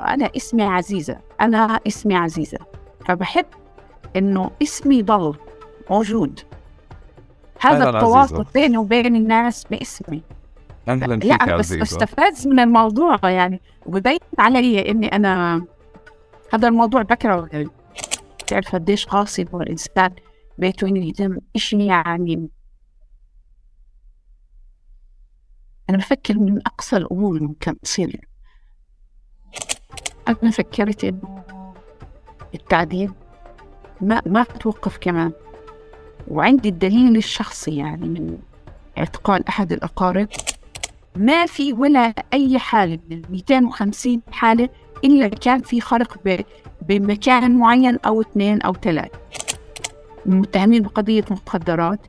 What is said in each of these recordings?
أنا اسمي عزيزة أنا اسمي عزيزة. فبحب إنه اسمي ضل موجود. هذا التواصل عزيزة. بيني وبين الناس باسمي. أهلا فيك لا بس استفاد من الموضوع يعني. وببين علي إني أنا هذا الموضوع بكره. تعرف قديش قاسي هو الإنسان. بيته إنه يتم شيء يعني. أنا بفكر من أقصى الأمور ممكن تصير. أنا فكرت انه التعذيب ما ما توقف كمان. وعندي الدليل الشخصي يعني من اعتقال أحد الأقارب. ما في ولا أي حالة من ال 250 حالة إلا كان في خرق بمكان معين أو اثنين أو ثلاثة. متهمين بقضية مخدرات.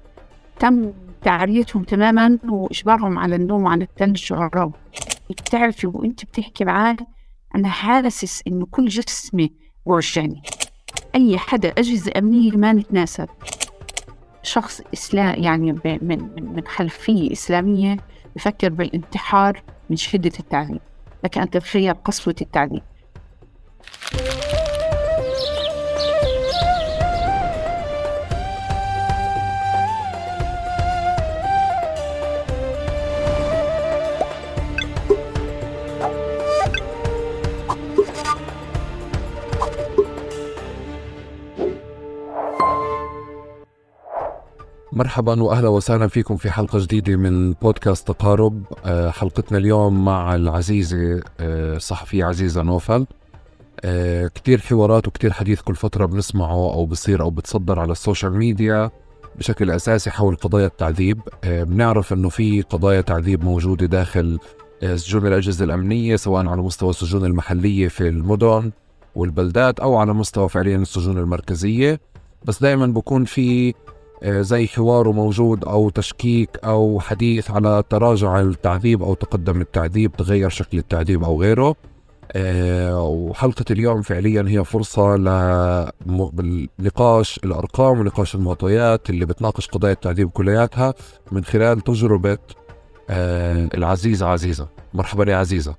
تم تعريتهم تماما وإجبارهم على النوم على الثلج والرو بتعرفي وأنت بتحكي معي أنا حاسس إنه كل جسمي بوجعني أي حدا أجهزة أمنية ما نتناسب. شخص إسلام يعني من من من خلفية إسلامية بفكر بالانتحار من شدة التعذيب لك أن تتخيل قسوة التعذيب مرحبا واهلا وسهلا فيكم في حلقة جديدة من بودكاست تقارب. آه، حلقتنا اليوم مع العزيزة آه، الصحفيه عزيزة نوفل. آه، كتير حوارات وكتير حديث كل فترة بنسمعه أو بصير أو بتصدر على ال social media بشكل أساسي حول قضايا التعذيب. آه، بنعرف إنه في قضايا تعذيب موجودة داخل آه، سجون الأجهزة الأمنية سواء على مستوى السجون المحلية في المدن والبلدات أو على مستوى فعليا السجون المركزية. بس دائما بكون في آه، زي حوار موجود أو تشكيك أو حديث على تراجع التعذيب أو تقدم التعذيب تغير شكل التعذيب أو غيره. آه، وحلقة اليوم فعليا هي فرصة لنقاش الأرقام ونقاش المعطيات اللي بتناقش قضايا التعذيب كلياتها من خلال تجربة آه، العزيزة عزيزة. مرحبا يا عزيزة.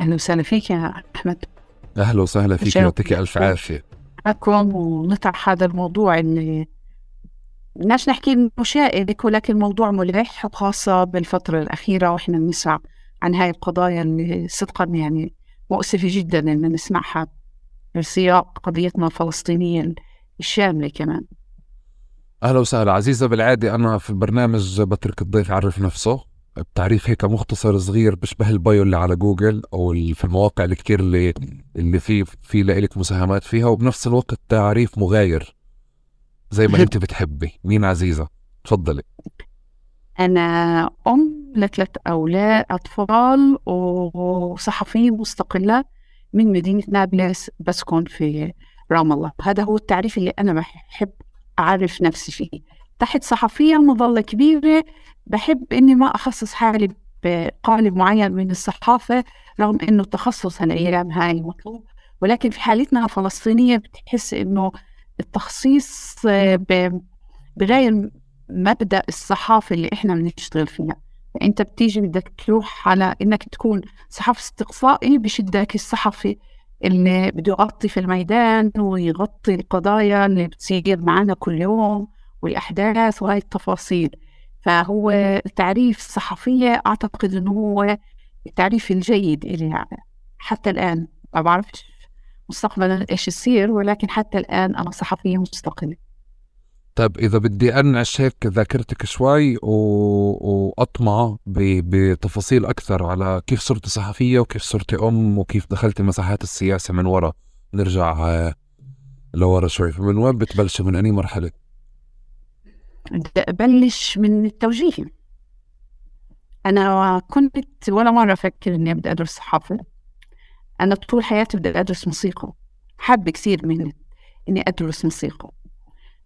أهلا وسهلا فيك يا أحمد. أهلا وسهلا فيك. يعطيك ألف عافية. معكم ونطرح هذا الموضوع اللي بدناش نحكي انه شائك ولكن موضوع ملح وخاصة بالفترة الأخيرة وإحنا بنسمع عن هاي القضايا اللي صدقا يعني مؤسفة جدا إن نسمعها في سياق قضيتنا الفلسطينية الشاملة كمان. أهلا وسهلا. عزيزة بالعادة أنا في البرنامج بترك الضيف يعرف نفسه. بتعريف هيك مختصر صغير بشبه البايو اللي على جوجل أو في المواقع اللي كتير اللي اللي في في لك مساهمات فيها وبنفس الوقت تعريف مغاير. زي ما انت بتحبي. مين عزيزة؟ تفضلي أنا أم لثلاث أولاد أطفال وصحفية مستقلة من مدينة نابلس بسكن في رام الله. هذا هو التعريف اللي أنا بحب أعرف نفسي فيه. تحت صحفية مظلة كبيرة بحب إني ما أخصص حالي بقالب معين من الصحافة رغم إنه التخصص هالأيام هاي مطلوب. ولكن في حالتنا الفلسطينية بتحس إنه التخصيص آه، بغير مبدأ الصحافة اللي إحنا بنشتغل فيها. أنت بتيجي بدك تروح على إنك تكون صحفي استقصائي بشدك الصحفي اللي بده يغطي في الميدان ويغطي القضايا اللي بتصير معنا كل يوم والأحداث وهاي التفاصيل. فهو تعريف صحفية أعتقد إنه هو التعريف الجيد إلي حتى الآن. ما بعرفش. مستقبلا إيش يصير ولكن حتى الآن أنا صحفية مستقلة. طيب إذا بدي أنعش هيك ذاكرتك شوي و... وأطمع ب... بتفاصيل أكثر على كيف صرت صحفية وكيف صرت أم وكيف دخلتي مساحات السياسة من ورا. نرجع لورا شوي. فمن وين بتبلشي من اني مرحلة؟ بدي أبلش من التوجيه. أنا كنت ولا مرة أفكر إني بدي أدرس صحافة. أنا طول حياتي بدي أدرس موسيقى. حابة كثير من إني أدرس موسيقى.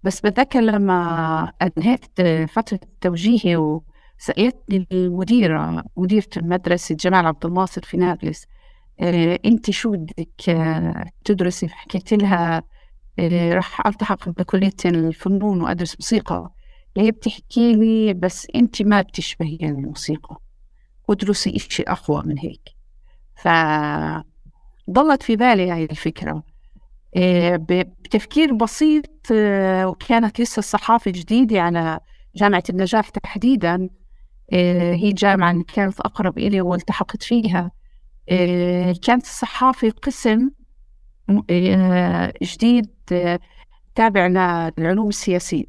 بس بتذكر لما أنهيت فترة توجيهي وسألتني المديرة مديرة مدرسة جمال عبد الناصر في نابلس آه، أنت شو بدك آه، تدرسي؟ حكيت لها آه، راح ألتحق بكلية الفنون وأدرس موسيقى. هي بتحكي لي بس أنت ما بتشبهي الموسيقى. ادرسي إشي أقوى من هيك. ف ضلت في بالي هاي الفكرة. آه، بتفكير بسيط آه، وكانت لسه الصحافة جديدة على جامعة النجاح تحديدا. آه، هي اللي كانت أقرب إلي والتحقت فيها. كانت الصحافة قسم جديد تابع للعلوم السياسية.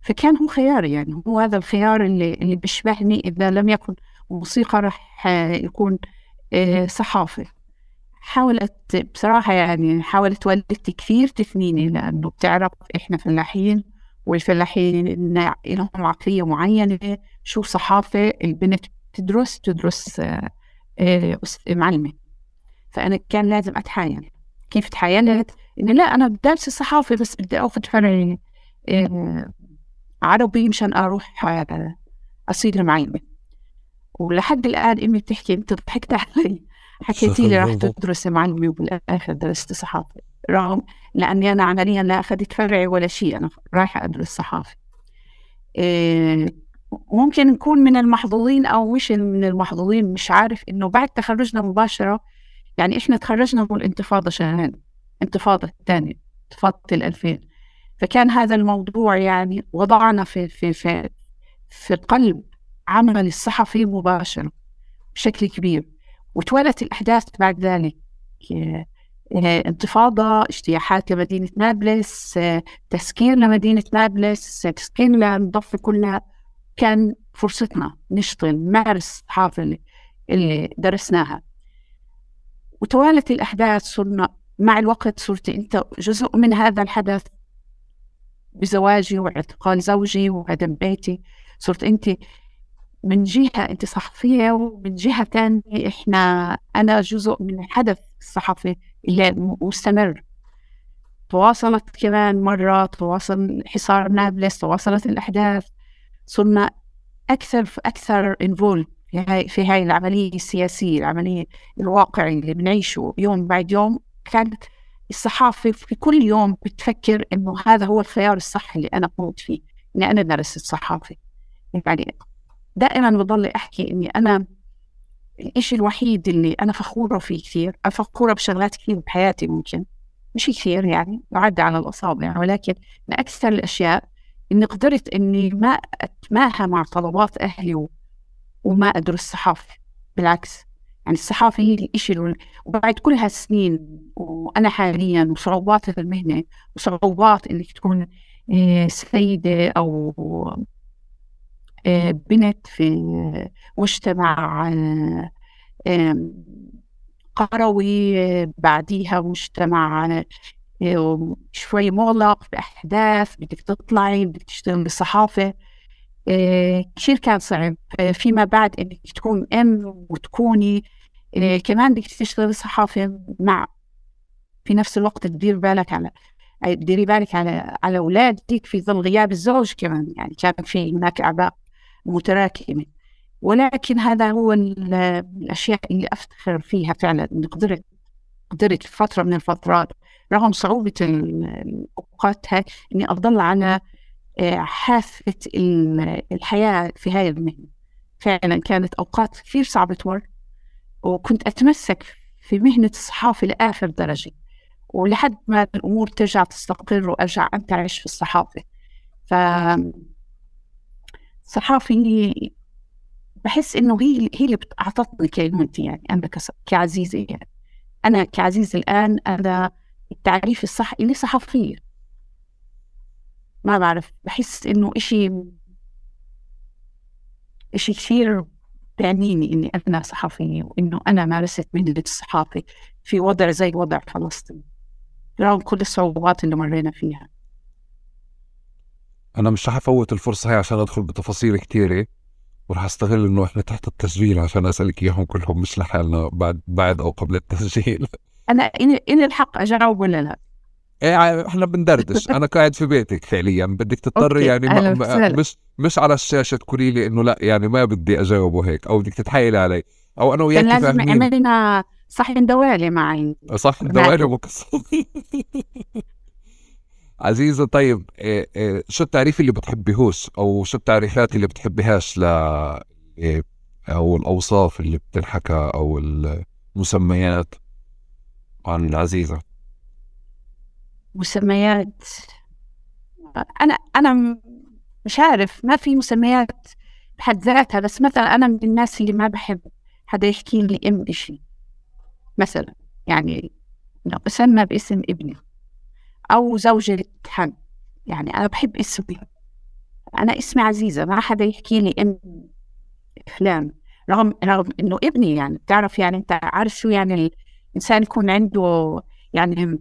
فكان هو خياري يعني هو هذا الخيار اللي اللي بيشبهني إذا لم يكن موسيقى راح يكون صحافة. حاولت بصراحة يعني حاولت والدتي كثير تثنيني لأنه بتعرف إحنا فلاحين والفلاحين لهم عقلية معينة شو صحافة البنت تدرس تدرس آه، آه، معلمة. فأنا كان لازم أتحايل. كيف تحايلت؟ إنه لا أنا دارسة صحافة بس بدي أخذ فرع آه، عربي مشان أروح أصير معلمة. ولحد الآن أمي بتحكي أنت ضحكت علي. حكيتي لي راح تدرس معلمي وبالاخر درست صحافة. رغم لأني أنا عمليا لا اخذت فرعي ولا شيء أنا رايحة أدرس صحافة. إيه ممكن نكون من المحظوظين أو مش من المحظوظين مش عارف إنه بعد تخرجنا مباشرة يعني إحنا تخرجنا من الانتفاضة شهرين انتفاضة الثانية انتفاضة الألفين. فكان هذا الموضوع يعني وضعنا في في في في قلب عمل الصحفي مباشرة بشكل كبير. وتوالت الأحداث بعد ذلك. آه، انتفاضة اجتياحات لمدينة نابلس تسكين لمدينة نابلس تسكين للضفة كلها. كان فرصتنا نشتغل نمارس الصحافة اللي درسناها. وتوالت الأحداث صرنا مع الوقت صرت أنت جزء من هذا الحدث بزواجي واعتقال زوجي وعدم بيتي. صرت أنت من جهة أنت صحفية ومن جهة ثانية إحنا أنا جزء من الحدث الصحفي اللي مستمر. تواصلت كمان مرة تواصل حصار نابلس تواصلت الأحداث. صرنا أكثر أكثر انفول في هاي في هاي العملية السياسية العملية الواقعية اللي بنعيشه يوم بعد يوم. كانت الصحافة في كل يوم بتفكر إنه هذا هو الخيار الصح اللي أنا قمت فيه إني أنا درست الصحافة. يعني دائما بضل أحكي إني أنا الإشي الوحيد اللي أنا فخورة فيه كثير أنا فخورة بشغلات كثير بحياتي ممكن. مش كثير يعني يعد على الأصابع ولكن من أكثر الأشياء إني قدرت إني ما أتماهى مع طلبات أهلي وما ادرس صحافه بالعكس يعني الصحافة هي الإشي وبعد كل هالسنين وأنا حاليا وصعوبات المهنة وصعوبات إنك تكون آه، سيدة أو آه، بنت في مجتمع آه، قروي بعديها مجتمع آه، شوي مغلق بأحداث بدك تطلعي بدك تشتغلي بالصحافة كثير كان صعب. فيما بعد إنك تكون أم وتكوني كمان بدك تشتغلي صحافة مع في نفس الوقت تدير بالك على تديري بالك على على أولادك في ظل غياب الزوج كمان. يعني كان في هناك أعباء متراكمة ولكن هذا هو الأشياء اللي أفتخر فيها فعلا. إني قدرت قدرت في فترة من الفترات رغم صعوبة الأوقات هاي إني أضل على آه، حافة الحياة في هاي المهنة. فعلا كانت أوقات كثير صعبة تمر وكنت أتمسك في مهنة الصحافة لآخر درجة. ولحد ما الأمور ترجع تستقر وأرجع أنتعش في الصحافة. ف صحافي بحس إنه هي هي اللي اعطتني كلمتي يعني أنا كعزيزة يعني. أنا كعزيزة الآن أنا التعريف الصح اللي صحفية. ما بعرف بحس إنه إشي إشي كثير بيعنيني إني أنا صحفية وإنه أنا مارست مهنه الصحافة. في وضع زي وضع فلسطين. رغم كل الصعوبات اللي مرينا فيها. أنا مش رح أفوت الفرصة هاي عشان أدخل بتفاصيل كثيره ورح أستغل إنه إحنا تحت التسجيل عشان أسألك إياهم كلهم مش لحالنا بعد بعد أو قبل التسجيل. أنا إلي الحق أجاوب ولا لا؟ إيه إحنا بندردش. أنا قاعد في بيتك فعليا بدك تضطري يعني ما ما مش مش على الشاشة تقولي لي إنه لا يعني ما بدي أجاوبه هيك أو بدك تتحايلي علي أو أنا وياك لازم عملنا صحن دوالي معي. صحن دوالي مكسر عزيزة طيب إيه إيه شو التعريف اللي بتحبيهوش أو شو التعريفات اللي بتحبيهاش ل إيه أو الأوصاف اللي بتنحكى أو المسميات عن عزيزة مسميات؟ أنا أنا مش عارف ما في مسميات بحد ذاتها بس مثلا أنا من الناس اللي ما بحب حدا يحكي لي أم إشي مثلا يعني لو أسمى باسم ابني. أو زوجة حد يعني أنا بحب اسمي. أنا اسمي عزيزة ما حدا يحكي لي أم فلان. رغم رغم إنه ابني يعني بتعرف يعني أنت عارف شو يعني الإنسان يكون عنده يعني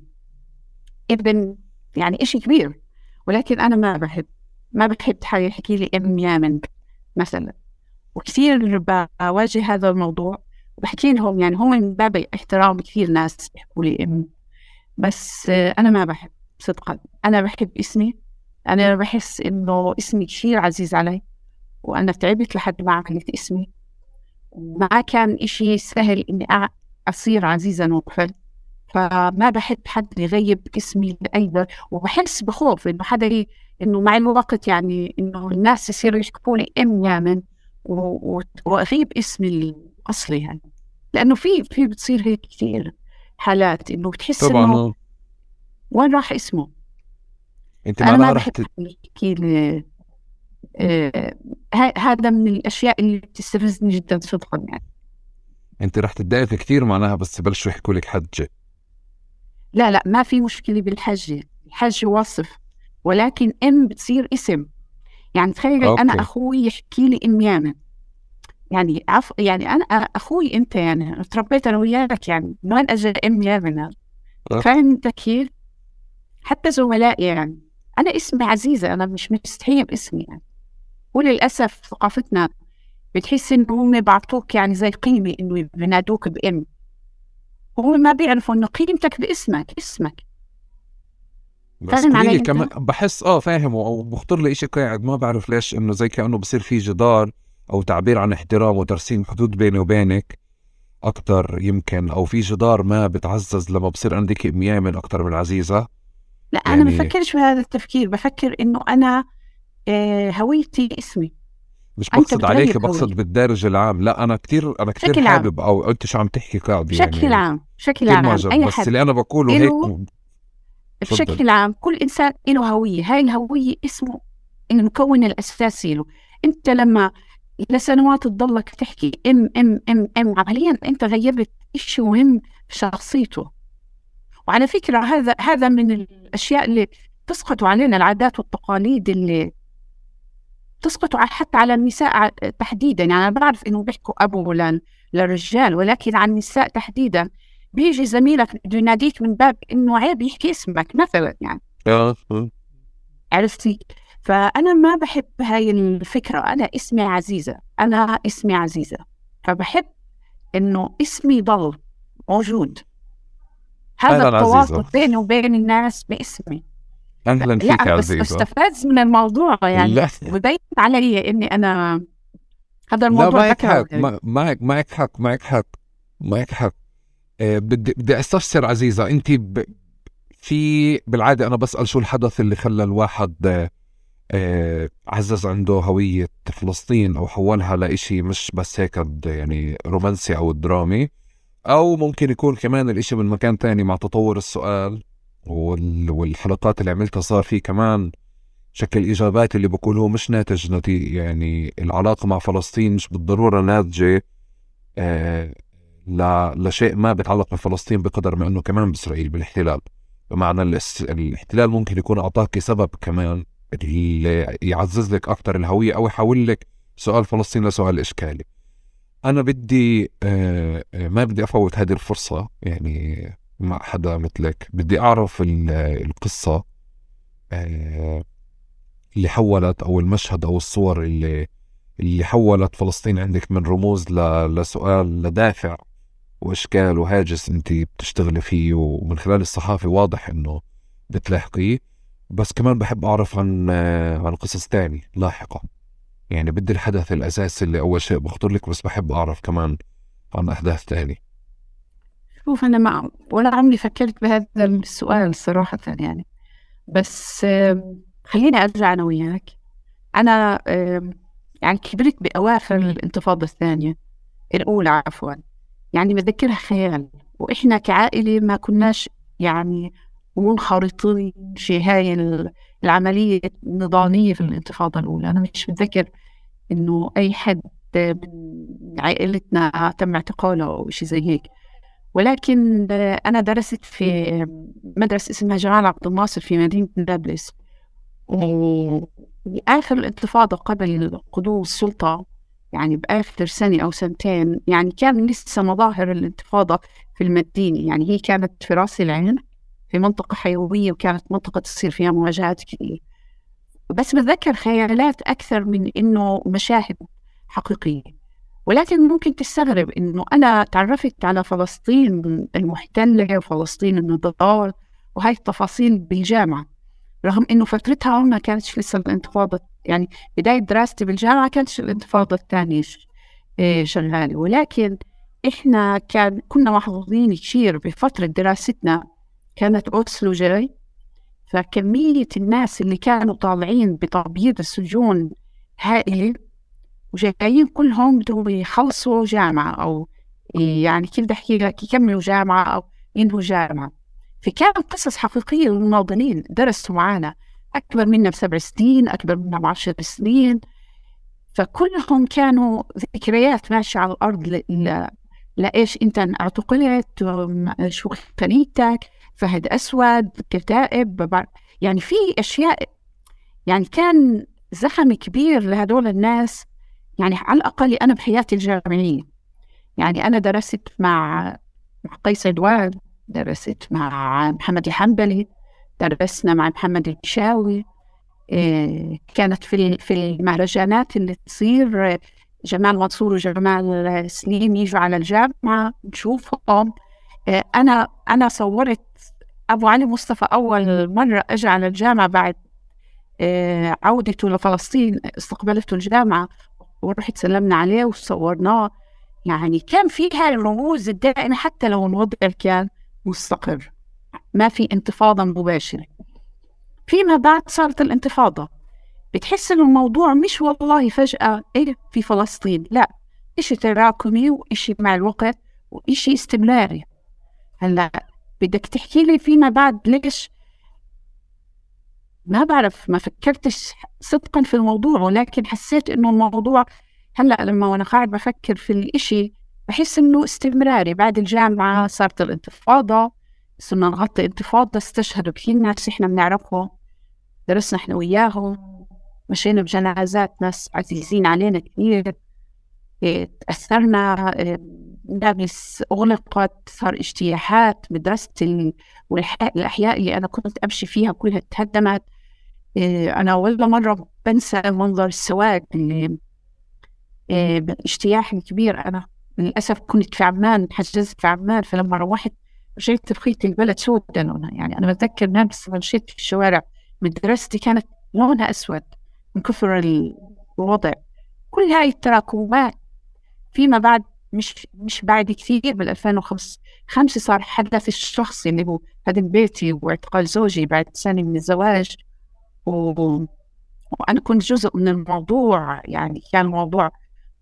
ابن يعني إشي كبير. ولكن أنا ما بحب ما بحب حدا يحكي لي ام يامن مثلا. وكثير بواجه هذا الموضوع. وبحكي لهم يعني هو من باب احترام كثير ناس بيحكوا لي ام بس أنا ما بحب. صدقا. أنا بحب إسمي. أنا بحس إنه إسمي كثير عزيز علي وأنا تعبت لحد ما عملت إسمي. ما كان إشي سهل إني أصير عزيزة نوفل فما بحب حد يغيب إسمي لأي وبحس بخوف إنه حدا إنه مع الوقت يعني إنه الناس يصيروا يشكوا لي أم يامن وأغيب إسمي الأصلي يعني. لأنه في في بتصير هيك كثير حالات إنه بتحس طبعا إنه وين راح اسمه؟ أنا ما بحب يحكي لي آه هذا من الأشياء اللي بتستفزني جدا صدقا يعني. أنت رح تتضايقي كثير معناها بس بلشوا يحكوا لك حجة. لا لا ما في مشكلة بالحجة. الحج وصف ولكن ام بتصير اسم. يعني تخيل okay. أنا أخوي يحكي لي ام يامن يعني عف يعني أنا أخوي أنت يعني. تربيت أنا وياك يعني. من وين اجى ام يامن فاهم أنت كيف؟ حتى زملائي يعني. أنا اسمي عزيزة أنا مش مستحية باسمي يعني. وللأسف ثقافتنا بتحس إنه هم بعطوك يعني زي قيمة إنه بنادوك بام هو ما بيعرفوا إنه قيمتك باسمك اسمك. بس علي كمان بحس آه فاهم. وبخطر لي شيء قاعد ما بعرف ليش إنه زي كأنه بصير في جدار أو تعبير عن احترام وترسيم حدود بيني وبينك أكثر يمكن أو في جدار ما بتعزز لما بصير عندك ميامن أكثر من عزيزة. لا يعني... أنا بفكرش بهذا التفكير بفكر إنه أنا آه، هويتي اسمي. مش بقصد عليك بقصد بالدارجة العام. لا أنا كثير أنا كثير حابب أو أنت شو عم تحكي قاعد بشكل يعني عام بشكل عام أي بس حد. اللي أنا بقوله هيك بشكل عام كل إنسان له هوية. هاي الهوية اسمه المكون الأساسي له. أنت لما لسنوات تضلك تحكي إم إم إم إم عمليا أنت غيبت شيء مهم في شخصيته. وعلى فكرة هذا هذا من الأشياء اللي تسقط علينا العادات والتقاليد اللي تسقط حتى على النساء تحديدا. يعني أنا بعرف إنه بيحكوا أبو للرجال ولكن على النساء تحديدا. بيجي زميلك بده يناديك من باب إنه عيب يحكي اسمك مثلا يعني. آه, آه. عرفتي؟ فأنا ما بحب هاي الفكرة. أنا اسمي عزيزة. أنا اسمي عزيزة. فبحب إنه اسمي ضل موجود. هذا التواصل بيني وبين الناس باسمي. أهلا فيك يا عزيزة. بس استفدت من الموضوع يعني. وبين علي إني أنا هذا الموضوع لا معك حق معك معك حق معك حق معك حق. آه، بدي بدي أستفسر عزيزة. انت ب... في بالعادة أنا بسأل شو الحدث اللي خلى الواحد آه، عزز عنده هوية فلسطين أو حولها لإشي مش بس هيك يعني رومانسي أو درامي؟ أو ممكن يكون كمان الإشي من مكان تاني مع تطور السؤال وال... والحلقات اللي عملتها صار في كمان شكل إجابات اللي بقول هو مش ناتج نتيجة يعني العلاقة مع فلسطين مش بالضرورة ناتجة آه لشيء ما بيتعلق بفلسطين بقدر ما إنه كمان بإسرائيل بالإحتلال. بمعنى الإحتلال ممكن يكون أعطاك سبب كمان اللي يعزز لك أكثر الهوية أو يحول لك سؤال فلسطين لسؤال إشكالي. أنا بدي آه، آه، ما بدي أفوت هذه الفرصة يعني مع حدا مثلك. بدي أعرف القصة آه، اللي حولت أو المشهد أو الصور اللي اللي حولت فلسطين عندك من رموز لسؤال لدافع. واشكال وهاجس أنت بتشتغلي فيه. ومن خلال الصحافة واضح إنه بتلاحقيه. بس كمان بحب أعرف عن عن قصص تاني لاحقة. يعني بدي الحدث الاساسي اللي أول شيء بخطر لك بس بحب أعرف كمان عن أحداث تاني شوف أنا ما ولا عمري فكرت بهذا السؤال صراحة يعني. بس خليني أرجع أنا وياك. أنا يعني كبرت بأواخر الانتفاضة الثانية الأولى عفوا. يعني بذكرها خيال. وإحنا كعائلة ما كناش يعني منخرطين في هاي العملية النضالية في الانتفاضة الأولى. أنا مش بتذكر إنه أي حد من عائلتنا تم اعتقاله أو شيء زي هيك. ولكن أنا درست في مدرسة اسمها جمال عبد الناصر في مدينة نابلس وآخر الانتفاضة قبل قدوم السلطة يعني بآخر سنة أو سنتين يعني كان لسه مظاهر الانتفاضة في المدينة. يعني هي كانت في رأس العين. في منطقة حيوية وكانت منطقة تصير فيها مواجهات كثير. بس بتذكر خيالات أكثر من إنه مشاهد حقيقية. ولكن ممكن تستغرب إنه أنا تعرفت على فلسطين المحتلة وفلسطين النضال وهاي التفاصيل بالجامعة رغم إنه فترتها ما كانتش لسه الانتفاضة يعني بداية دراستي بالجامعة كانتش الانتفاضة الثانية إيه، شغالة. ولكن إحنا كان كنا محظوظين كثير بفترة دراستنا كانت أوسلو جاي فكمية الناس اللي كانوا طالعين بتبييض السجون هائلة وجايين كلهم بدهم يخلصوا جامعة أو يعني كيف بدي أحكي لك يكملوا جامعة أو ينهوا جامعة فكانت قصص حقيقية للمناضلين درسوا معنا أكبر منا بسبع سنين أكبر منا بعشر سنين فكلهم كانوا ذكريات ماشية على الأرض. لإيش أنت أعتقلت شو خليتك فهد أسود كتائب يعني في أشياء يعني كان زخم كبير لهدول الناس. يعني على الأقل أنا بحياتي الجامعية. يعني أنا درست مع قيس عدوان درست مع محمد الحنبلي درسنا مع محمد البشاوي إيه كانت في في المهرجانات اللي تصير جمال منصور وجمال سليم يجوا على الجامعة نشوفهم. إيه أنا أنا صورت أبو علي مصطفى أول مرة أجى على الجامعة بعد إيه عودته لفلسطين استقبلته الجامعة ورحت سلمنا عليه وصورناه. يعني كان في هاي الرموز الدائمة حتى لو الوضع كان مستقر ما في انتفاضة مباشرة. فيما بعد صارت الانتفاضة. بتحس إنه الموضوع مش والله فجأة إيه في فلسطين لا إشي تراكمي وإشي مع الوقت وإشي استمراري. هلأ بدك تحكي لي فيما بعد ليش ما بعرف ما فكرتش صدقا في الموضوع ولكن حسيت إنه الموضوع هلأ لما وأنا قاعد بفكر في الإشي بحس إنه استمراري. بعد الجامعة صارت الانتفاضة صرنا نغطي انتفاضة استشهدوا كثير ناس إحنا بنعرفهم درسنا إحنا وياهم مشينا بجنازات ناس عزيزين علينا كثير إيه، تأثرنا مدارس أغلقت صار اجتياحات مدرستي والأحياء اللي أنا كنت أمشي فيها كلها تهدمت. إيه، أنا ولا مرة بنسى منظر السواد اللي بالاجتياح الكبير. أنا للأسف كنت في عمان حجزت في عمان فلما روحت رجعت بقيت البلد سودا. لونها يعني أنا بتذكر نفس مشيت في الشوارع مدرستي كانت لونها أسود من كثر الوضع. كل هاي التراكمات فيما بعد مش مش بعد كثير بال 2005 خمسة صار حدث الشخصي اللي هو هدم بيتي واعتقال زوجي بعد سنة من الزواج. و... وأنا كنت جزء من الموضوع يعني كان الموضوع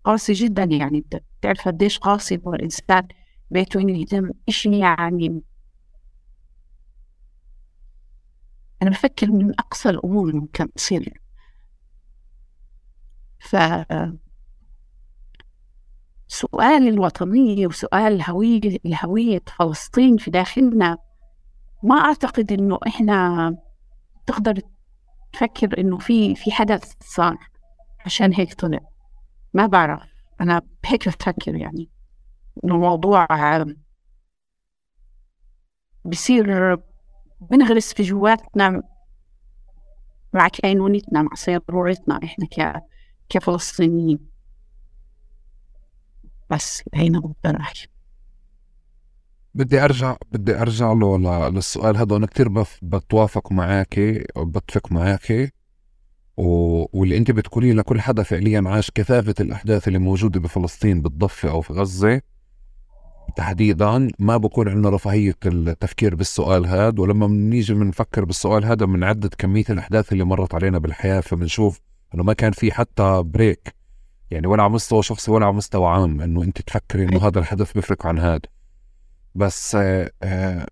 قاسي جدا يعني بتعرف قديش قاسي هو الإنسان بيته ينهدم إشي يعني. أنا بفكر من أقصى الأمور اللي ممكن تصير. ف سؤال الوطنية وسؤال الهوية الهوية فلسطين في داخلنا. ما أعتقد إنه إحنا تقدر تفكر إنه في في حدث صار عشان هيك طلع. ما بعرف. أنا بهيك بفكر يعني. إنه الموضوع بصير بنغرس في جواتنا مع كينونتنا مع سيرورتنا إحنا ك كفلسطينيين. بس هينا بقدر بدي أرجع بدي أرجع له للسؤال هذا أنا كثير بتوافق معك وبتفق معك و... واللي أنت بتقوليه لكل حدا فعليا عاش كثافة الأحداث اللي موجودة بفلسطين بالضفة أو في غزة. تحديدا ما بكون عندنا رفاهية التفكير بالسؤال هذا ولما بنيجي بنفكر بالسؤال هذا بنعدد كمية الأحداث اللي مرت علينا بالحياة فبنشوف إنه ما كان في حتى بريك يعني ولا على مستوى شخصي ولا على مستوى عام انه انت تفكري انه هذا الحدث بيفرق عن هذا. بس آه، آه،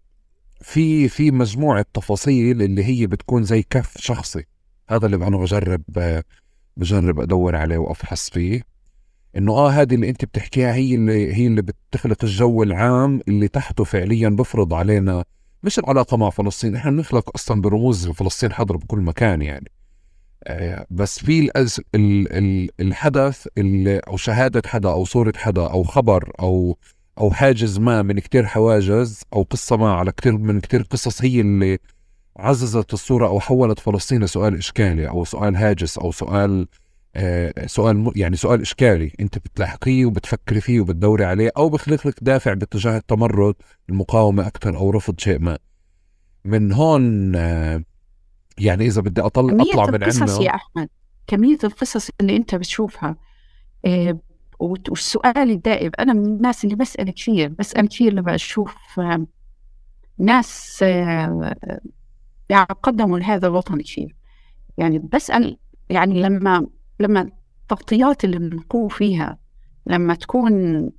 في في مجموعة تفاصيل اللي هي بتكون زي كف شخصي. هذا اللي أنا بجرب آه، بجرب أدور عليه وأفحص فيه. إنه آه هذه اللي أنت بتحكيها هي اللي هي اللي بتخلق الجو العام اللي تحته فعليا بفرض علينا مش العلاقة مع فلسطين. إحنا بنخلق أصلا برموز فلسطين حاضرة بكل مكان يعني. بس في الأز... ال... ال... الحدث اللي أو شهادة حدا أو صورة حدا أو خبر أو أو حاجز ما من كتير حواجز أو قصة ما على كتير من كتير قصص هي اللي عززت الصورة أو حولت فلسطين لسؤال إشكالي أو سؤال هاجس أو سؤال آه سؤال يعني سؤال إشكالي أنت بتلاحقيه وبتفكري فيه وبتدوري عليه أو بخلق لك دافع باتجاه التمرد المقاومة أكثر أو رفض شيء ما. من هون آه يعني إذا بدي أطلع اطلع من عندنا يا أحمد كمية القصص اللي أنت بتشوفها آه والسؤال الدائم أنا من الناس اللي بسأل كثير بسأل كثير لما أشوف ناس يعني قدموا لهذا الوطن كثير. يعني بسأل يعني لما لما التغطيات اللي بنقوم فيها لما تكون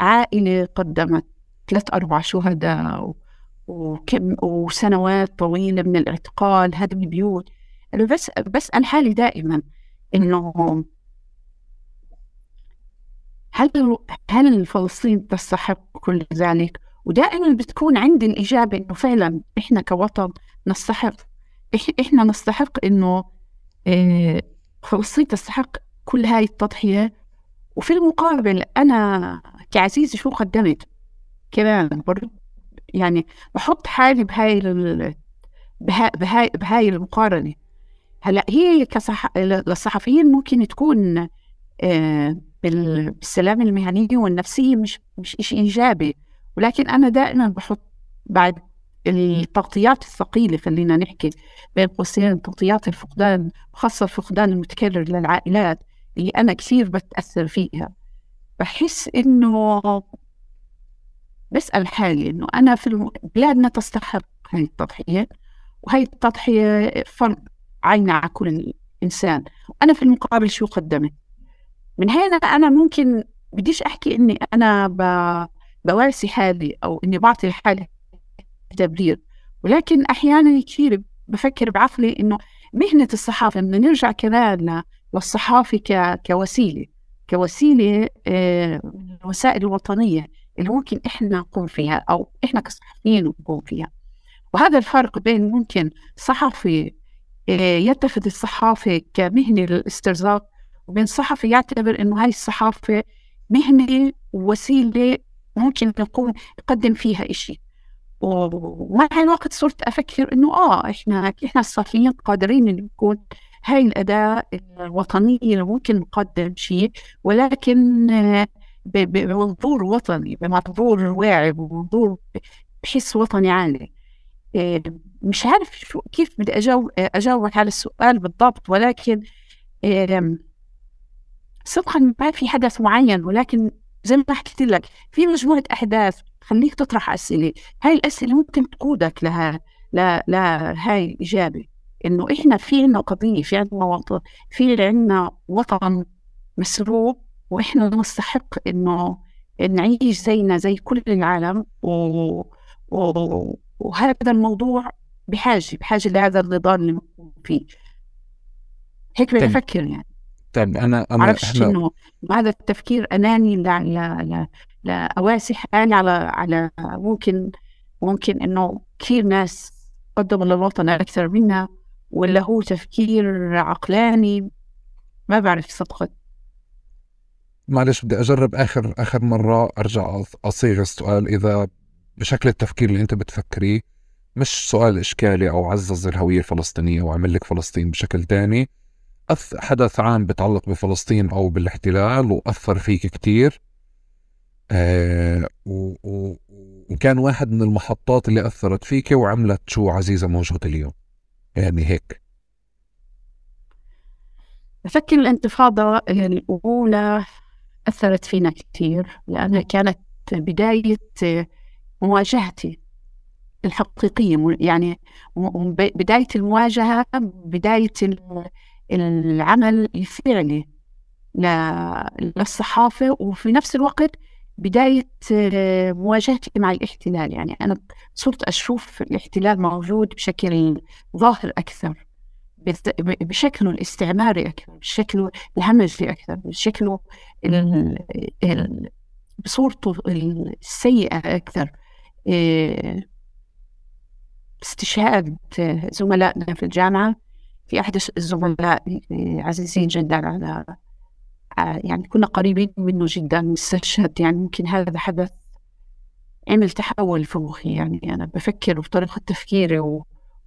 عائلة قدمت ثلاث أربع شهداء وكم وسنوات طويلة من الاعتقال هدم البيوت أنا بس بسأل حالي دائما إنه هل هل فلسطين تستحق كل ذلك؟ ودائما بتكون عندي الإجابة إنه فعلا إحنا كوطن نستحق إحنا نستحق إنه آه، فلسطين تستحق كل هاي التضحية. وفي المقابل أنا كعزيزة شو قدمت؟ كمان يعني بحط حالي بهاي بهاي بهاي المقارنة. هلأ هي كصح للصحفيين ممكن تكون آه بالسلامة المهنية والنفسية مش مش شيء إيجابي. ولكن أنا دائما بحط بعد التغطيات الثقيلة خلينا نحكي بين قوسين تغطيات الفقدان خاصة الفقدان المتكرر للعائلات اللي أنا كثير بتأثر فيها. بحس إنه بسأل حالي إنه أنا في بلادنا تستحق هاي التضحية وهي التضحية فرض عينها على كل إنسان. وأنا في المقابل شو قدمت؟ من هنا أنا ممكن بديش أحكي إني أنا ب... بواسي حالي أو إني بعطي حالي تبرير ولكن أحيانا كثير بفكر بعقلي إنه مهنة الصحافة بدنا نرجع كمان للصحافة ك... كوسيلة. كوسيلة آه، الوسائل الوطنية اللي ممكن إحنا نقوم فيها أو إحنا كصحفيين نقوم فيها. وهذا الفرق بين ممكن صحفي آه، يتخذ الصحافة كمهنة للاسترزاق وبين صحفي يعتبر إنه هاي الصحافة مهنة ووسيلة ممكن يكون يقدم فيها إشي. ومع الوقت صرت أفكر إنه آه إحنا إحنا الصحفيين قادرين نكون هاي الاداه الوطنية اللي ممكن نقدم شيء ولكن بمنظور وطني بمنظور واعي بمنظور بحس وطني عالي. آه، مش عارف شو كيف بدي اجاوب أجاوبك على السؤال بالضبط ولكن صدقا ما في حدث معين ولكن زي ما حكيت لك في مجموعة أحداث خليك تطرح أسئلة. هاي الأسئلة ممكن تقودك لها لا لا هاي الإجابة إنه إحنا في عنا قضية في عنا وطن في عنا وطن مسروق وإحنا نستحق إنه نعيش زينا زي كل العالم و... و... وهذا الموضوع بحاجة بحاجة لهذا النضال اللي فيه. هيك بفكر يعني. طيب أنا أنا معرفش إنه هذا التفكير أناني لا لا لا لأواسي حالي على على ممكن ممكن إنه كثير ناس قدموا للوطن أكثر منا ولا هو تفكير عقلاني. ما بعرف صدقا معلش بدي أجرب آخر آخر مرة أرجع أصيغ السؤال إذا بشكل التفكير اللي أنت بتفكريه مش سؤال إشكالي أو عزز الهوية الفلسطينية وعمل لك فلسطين بشكل تاني. حدث عام بتعلق بفلسطين أو بالاحتلال وأثر فيك كتير. آه و... و... وكان واحد من المحطات اللي أثرت فيك وعملت شو عزيزة موجود اليوم. يعني هيك. بفكر الانتفاضة الأولى أثرت فينا كثير لأنها كانت بداية مواجهتي الحقيقية يعني بداية المواجهة بداية العمل الفعلي للصحافة وفي نفس الوقت بداية مواجهتي مع الاحتلال. يعني أنا صرت أشوف الاحتلال موجود بشكل ظاهر أكثر. بشكله الاستعماري أكثر بشكله الهمجي أكثر بشكله بصورته السيئة أكثر. آه، استشهاد زملائنا في الجامعة في أحد الزملاء عزيزين جدا على يعني كنا قريبين منه جدا استشهد يعني ممكن هذا حدث عمل تحول في مخي يعني أنا بفكر بطريقة تفكيري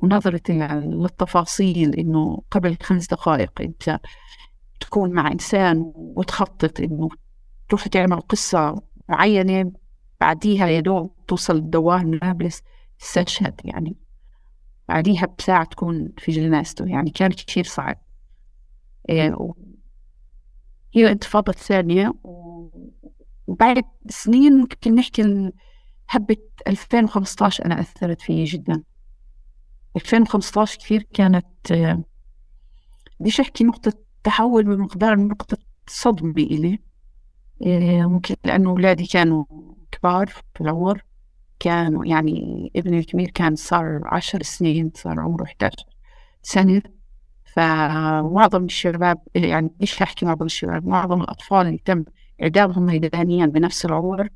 ونظرتي للتفاصيل إنه قبل خمس دقائق أنت تكون مع إنسان وتخطط إنه تروح تعمل قصة معينة بعديها يا دوب توصل الدوام نابلس تستشهد يعني. بعديها بساعة تكون في جنازته يعني كان كثير صعب. إيه هي الانتفاضة الثانية وبعد سنين ممكن نحكي هبة 2015 أنا أثرت فيي جدا. 2015 كثير كانت بديش أحكي نقطة تحول بمقدار نقطة صدمة إلي. إيه، ممكن لأنه أولادي كانوا كبار في العمر. كانوا يعني ابني الكبير كان صار عشر سنين صار عمره 11 سنة. فمعظم الشباب يعني مش أحكي معظم الشباب معظم الأطفال اللي تم إعدامهم ميدانيا بنفس العمر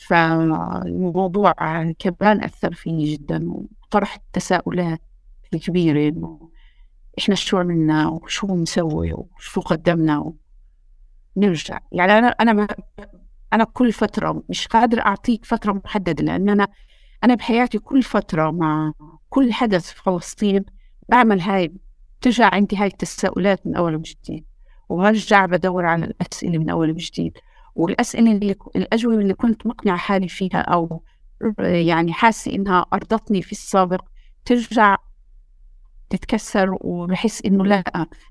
فالموضوع كمان أثر فيني جدا وطرح التساؤلات الكبيرة إنه إحنا شو عملنا وشو بنسوي وشو قدمنا ونرجع. يعني أنا أنا ما أنا كل فترة مش قادر أعطيك فترة محددة لأن أنا أنا بحياتي كل فترة مع كل حدث في فلسطين بعمل هاي ترجع عندي هاي التساؤلات من أول وجديد وبرجع بدور على الأسئلة من أول وجديد. والأسئلة اللي الأجوبة اللي كنت مقنعة حالي فيها أو يعني حاسة إنها أرضتني في السابق ترجع تتكسر وبحس إنه لا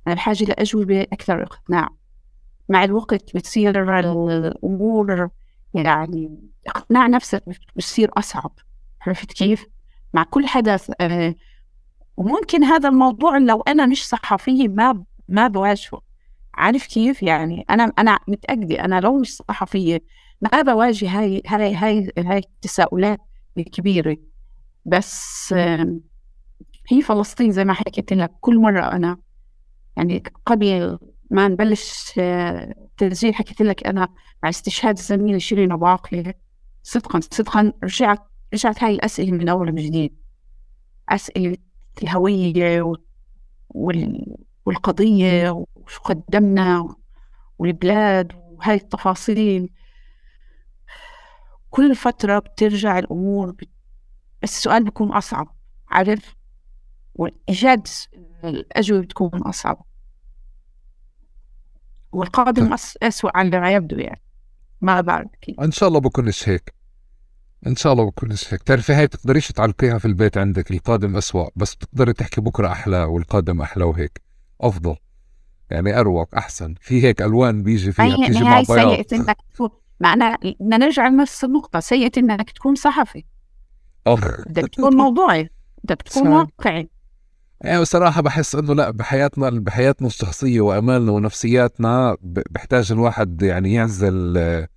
أنا بحاجة لأجوبة أكثر إقناع مع الوقت بتصير الأمور يعني إقناع نفسك بتصير أصعب. عرفت كيف؟ مع كل حدث آه وممكن هذا الموضوع لو أنا مش صحفية ما ما بواجهه. عارف كيف؟ يعني أنا أنا متأكدة أنا لو مش صحفية ما بواجه هاي هاي هاي هاي التساؤلات الكبيرة. بس هي فلسطين زي ما حكيت لك كل مرة أنا يعني قبل ما نبلش آه، تسجيل حكيت لك أنا مع استشهاد الزميله شيرين ابو عاقله صدقا صدقا رجعت رجعت هاي الأسئلة من أول وجديد. أسئلة الهوية والقضية وشو قدمنا والبلاد وهاي التفاصيل. كل فترة بترجع الأمور بت... بس السؤال بيكون أصعب عارف؟ وإيجاد الأجوبة بتكون أصعب. والقادم أسوأ عن ما يبدو يعني. ما بعرف كيف. إن شاء الله بكونش هيك. إن شاء الله بكونش هيك. بتعرفي هاي بتقدريش تعلقيها في البيت عندك القادم أسوأ بس بتقدري تحكي بكرة أحلى والقادم أحلى وهيك. أفضل. يعني أروق أحسن. في هيك ألوان بيجي فيها بتيجي مع بياض. سيئة إنك تكون. معنا بدنا نرجع لنفس النقطة سيئة إنك تكون صحفي. بدك تكون موضوعي بدك تكون واقعي. يعني بصراحة بحس إنه لا بحياتنا بحياتنا الشخصية وأمالنا ونفسياتنا بحتاج الواحد يعني يعزل آه،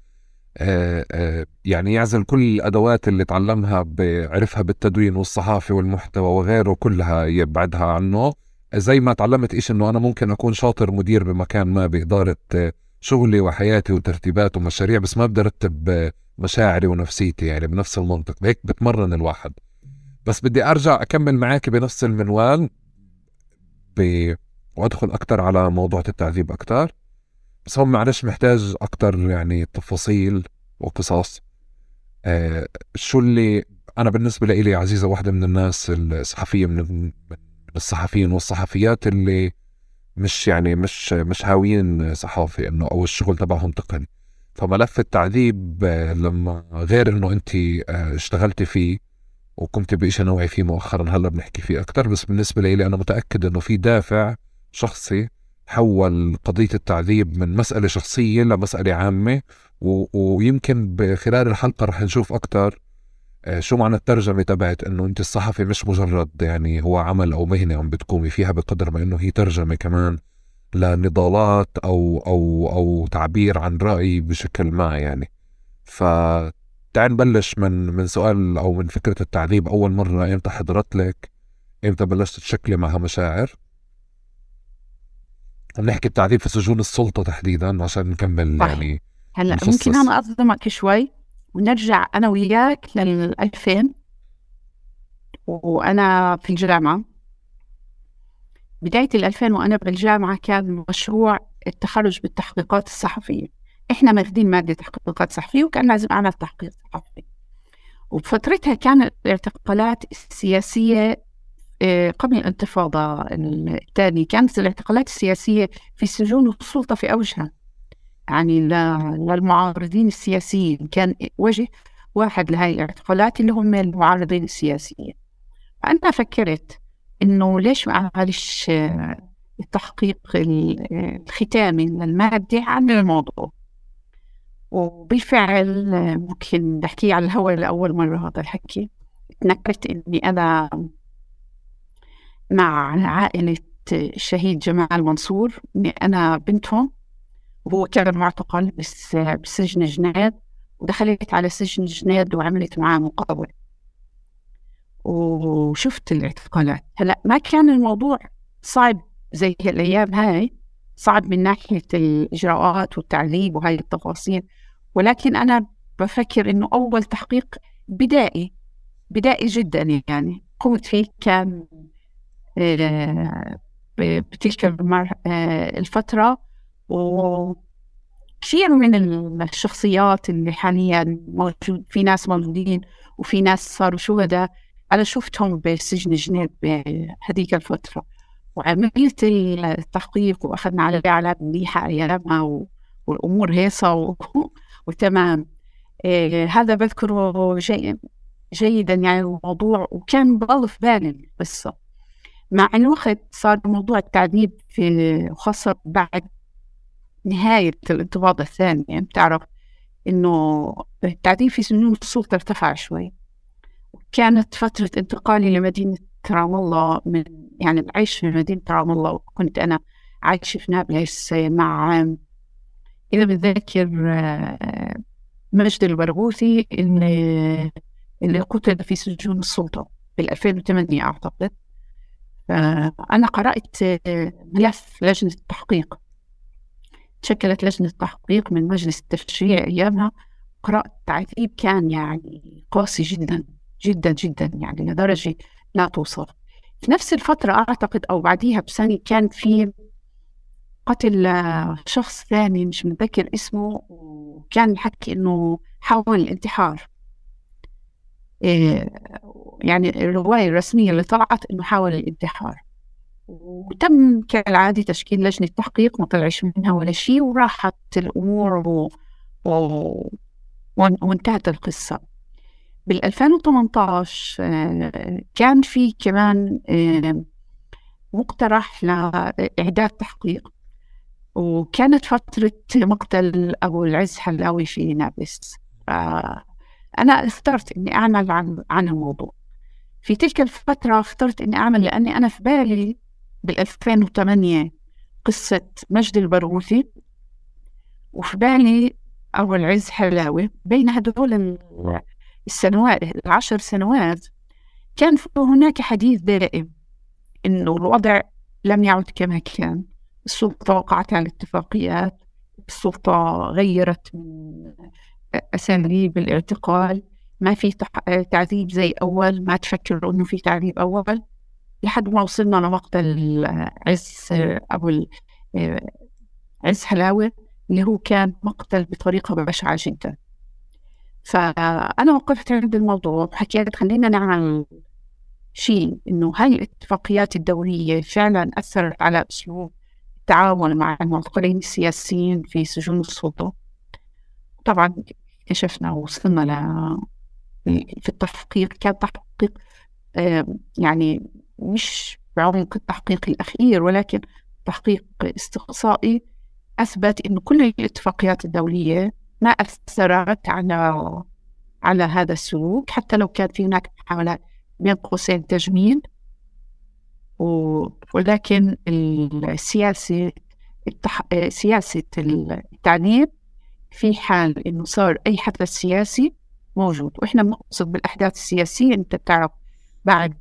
آه، يعني يعزل كل الأدوات اللي تعلمها بعرفها بالتدوين والصحافة والمحتوى وغيره كلها يبعدها عنه. زي ما تعلمت إيش إنه أنا ممكن أكون شاطر مدير بمكان ما بإدارة آه، شغلي وحياتي وترتيبات ومشاريع بس ما بدي أرتب مشاعري ونفسيتي يعني بنفس المنطق. هيك بتمرن الواحد. بس بدي أرجع أكمل معك بنفس المنوال ب... وأدخل أكثر على موضوع التعذيب أكثر بس هون معلش محتاج أكثر يعني تفاصيل وقصص. آه شو اللي أنا بالنسبة لي عزيزة واحدة من الناس الصحفية من من الصحفيين والصحفيات اللي مش يعني مش مش هاويين صحافة إنه أو الشغل تبعهم تقني. فملف التعذيب آه، لما غير إنه أنت آه، اشتغلتي فيه وكنت بشيء نوعي فيه مؤخرا هلأ بنحكي فيه أكثر بس بالنسبة لي أنا متأكد إنه في دافع شخصي حول قضية التعذيب من مسألة شخصية لمسألة عامة و... ويمكن بخلال الحلقة رح نشوف أكثر شو معنى الترجمة تبعت؟ إنه أنت الصحفي مش مجرد يعني هو عمل أو مهنة عم بتقومي فيها بقدر ما إنه هي ترجمة كمان لنضالات أو أو أو تعبير عن رأي بشكل ما يعني. فتعال نبلش من من سؤال أو من فكرة التعذيب. أول مرة إمتى حضرت لك؟ إمتى بلشت تشكلي معها مشاعر؟ عم نحكي التعذيب في سجون السلطة تحديدا عشان نكمل صح. يعني هلأ ممكن أنا أصدمك شوي؟ ونرجع أنا وياك لل 2000 وأنا في الجامعة. بداية ال 2000 وأنا بالجامعة كان مشروع التخرج بالتحقيقات الصحفية. إحنا ماخذين مادة تحقيقات صحفية وكان لازم أعمل تحقيق صحفي. وبفترتها كانت الاعتقالات السياسية آه، قبل الانتفاضة الثانية كانت الاعتقالات السياسية في سجون السلطة في أوجها. يعني للمعارضين السياسيين كان وجه واحد لهي الاعتقالات اللي هم المعارضين السياسيين. فأنا فكرت إنه ليش ما أعملش التحقيق الختامي للمادة عن الموضوع؟ وبالفعل ممكن نحكي على الهواء لأول مرة هذا الحكي. تنكرت إني أنا مع عائلة الشهيد جمال منصور. إني أنا بنتهم وهو كان معتقل بس بسجن جناد ودخلت على سجن جناد وعملت معاه مقابلة وشفت الاعتقالات. هلا ما كان الموضوع صعب زي الأيام هاي صعب من ناحية الإجراءات والتعذيب وهاي التفاصيل ولكن أنا بفكر إنه أول تحقيق بدائي بدائي جدا يعني. قمت فيه كان آه، بتلك آه، الفترة وكثير من الشخصيات اللي حاليا موجود في ناس موجودين وفي ناس صاروا شهداء أنا شفتهم بسجن جنيب بهذيك الفترة. وعملت التحقيق وأخذنا على على منيحة أيامها والأمور هيصة و... وتمام. إيه هذا بذكره جي... جيدا يعني الموضوع وكان بضل في بالي القصة. مع الوقت صار موضوع التعذيب في خاصة بعد نهاية الانتفاضة الثانية بتعرف إنه التعذيب في سنون السلطة ارتفع شوي. كانت فترة انتقالي لمدينة رام الله من يعني العيش في مدينة رام الله وكنت أنا عايشة في نابلس مع إذا بتذكر مجد البرغوثي اللي اللي قتل في سجون السلطة بال 2008 أعتقد. فأنا قرأت ملف لجنة التحقيق. تشكلت لجنة التحقيق من مجلس التشريع أيامها. قرأت تعذيب كان يعني قاسي جدا جدا جدا يعني لدرجة لا توصف. في نفس الفترة أعتقد أو بعديها بسنة كان في قتل شخص ثاني مش متذكر اسمه وكان الحكي إنه حاول الانتحار. إيه يعني الرواية الرسمية اللي طلعت إنه حاول الانتحار. وتم كالعادة تشكيل لجنة تحقيق ما طلعش منها ولا شيء وراحت الأمور و... و... وانتهت القصة. بال 2018 آه، كان في كمان آه، مقترح لإعداد تحقيق. وكانت فترة مقتل أبو العز حلاوي في نابلس. أنا اخترت إني أعمل عن عن الموضوع. في تلك الفترة اخترت إني أعمل لأني أنا في بالي بال 2008 قصة مجد البرغوثي. وفي بالي أبو العز حلاوي بين هدول السنوات العشر سنوات كان هناك حديث دائم إنه الوضع لم يعد كما كان. السلطة وقعت على اتفاقيات السلطة غيرت من أساليب الاعتقال ما في تعذيب زي أول ما تفكر إنه في تعذيب أول. لحد ما وصلنا لمقتل عز أبو عز حلاوة اللي هو كان مقتل بطريقة بشعة جدا. فأنا وقفت عند الموضوع وحكيت خلينا نعمل شيء إنه هاي الاتفاقيات الدولية فعلا أثرت على أسلوب التعامل مع المعتقلين السياسيين في سجون السلطة. طبعا اكتشفنا ووصلنا ل في التحقيق كان تحقيق يعني مش بعمق التحقيق الأخير ولكن تحقيق استقصائي أثبت إنه كل الاتفاقيات الدولية ما أثرت على على هذا السلوك حتى لو كان في هناك محاولات بين قوسين تجميل. ولكن السياسة التح... سياسة التعليم في حال إنه صار أي حدث سياسي موجود. وإحنا بنقصد بالأحداث السياسية أنت بتعرف بعد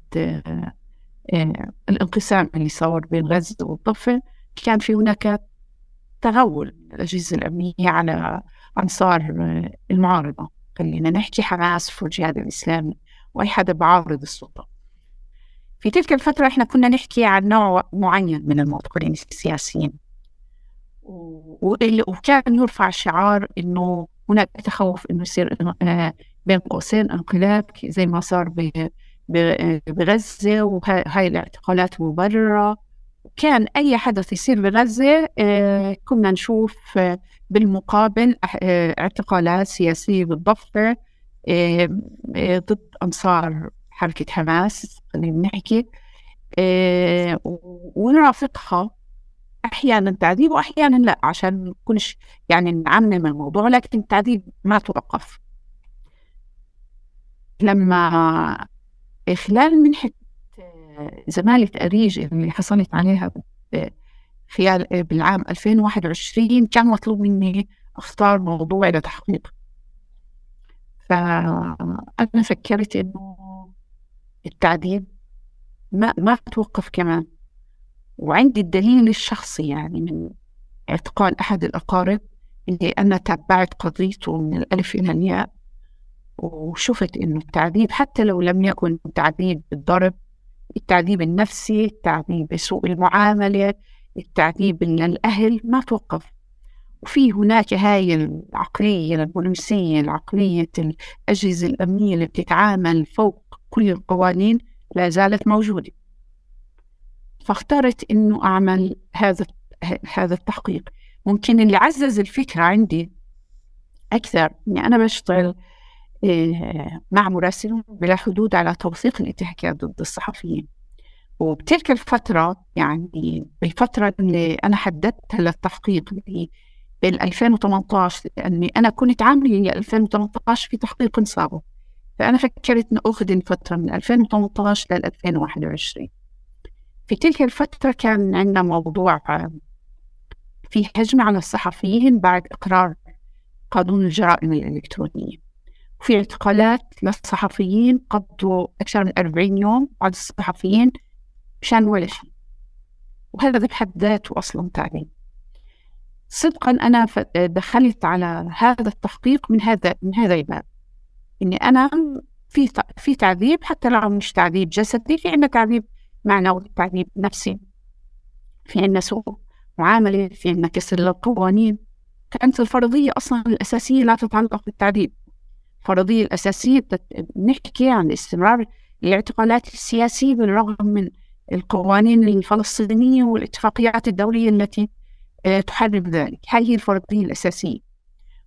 الانقسام اللي صار بين غزة والضفة كان في هناك تغول الأجهزة الأمنية على أنصار آه، المعارضة. خلينا نحكي حماس في الجهاد الإسلامي وأي حدا بعارض السلطة. في تلك الفترة إحنا كنا نحكي عن نوع معين من المعتقلين السياسيين. وكان يرفع شعار إنه هناك تخوف إنه يصير آه، بين قوسين انقلاب زي ما صار بغزة وهاي الاعتقالات مبررة كان أي حدث يصير بغزة آه، كنا نشوف آه، بالمقابل اعتقالات سياسية بالضفة ضد أنصار حركة حماس خلينا نحكي ونرافقها. أحيانا تعذيب وأحيانا لا عشان نكونش يعني نعمم الموضوع لكن التعذيب ما توقف. لما خلال منحة زمالة أريج اللي حصلت عليها خلال بالعام 2021 كان مطلوب مني أختار موضوع لتحقيق فأنا فكرت إنه التعذيب ما ما توقف كمان. وعندي الدليل الشخصي يعني من اعتقال أحد الأقارب اللي أنا تابعت قضيته من الألف إلى الياء وشفت إنه التعذيب حتى لو لم يكن تعذيب بالضرب التعذيب النفسي التعذيب بسوء المعاملة التعذيب من الأهل ما توقف. وفي هناك هاي العقلية البوليسية العقلية الأجهزة الأمنية اللي بتتعامل فوق كل القوانين لا زالت موجودة. فاخترت إنه أعمل هذا هذا التحقيق. ممكن اللي عزز الفكرة عندي أكثر إني أنا بشتغل مع مراسل بلا حدود على توثيق الانتهاكات ضد الصحفيين. وبتلك الفترة يعني بالفترة اللي أنا حددتها للتحقيق اللي بين 2018 لأني أنا كنت عاملة 2018 في تحقيق سابق فأنا فكرت إن أخذ فترة من 2018 لل 2021 في تلك الفترة كان عندنا موضوع في هجمة على الصحفيين بعد إقرار قانون الجرائم الإلكترونية. وفي اعتقالات للصحفيين قضوا أكثر من 40 يوم بعد الصحفيين مشان ولا شيء. وهذا بحد ذاته أصلا تعليم صدقا أنا دخلت على هذا التحقيق من هذا من هذا الباب. إني أنا في في تعذيب حتى لو مش تعذيب جسدي في عندنا تعذيب معنوي تعذيب نفسي. في عندنا سوء معاملة في عندنا كسر للقوانين. كانت الفرضية أصلا الأساسية لا تتعلق بالتعذيب. الفرضية الأساسية نحكي عن استمرار الاعتقالات السياسية بالرغم من القوانين الفلسطينية والاتفاقيات الدولية التي آه، تحرم ذلك. هذه هي الفرضية الأساسية.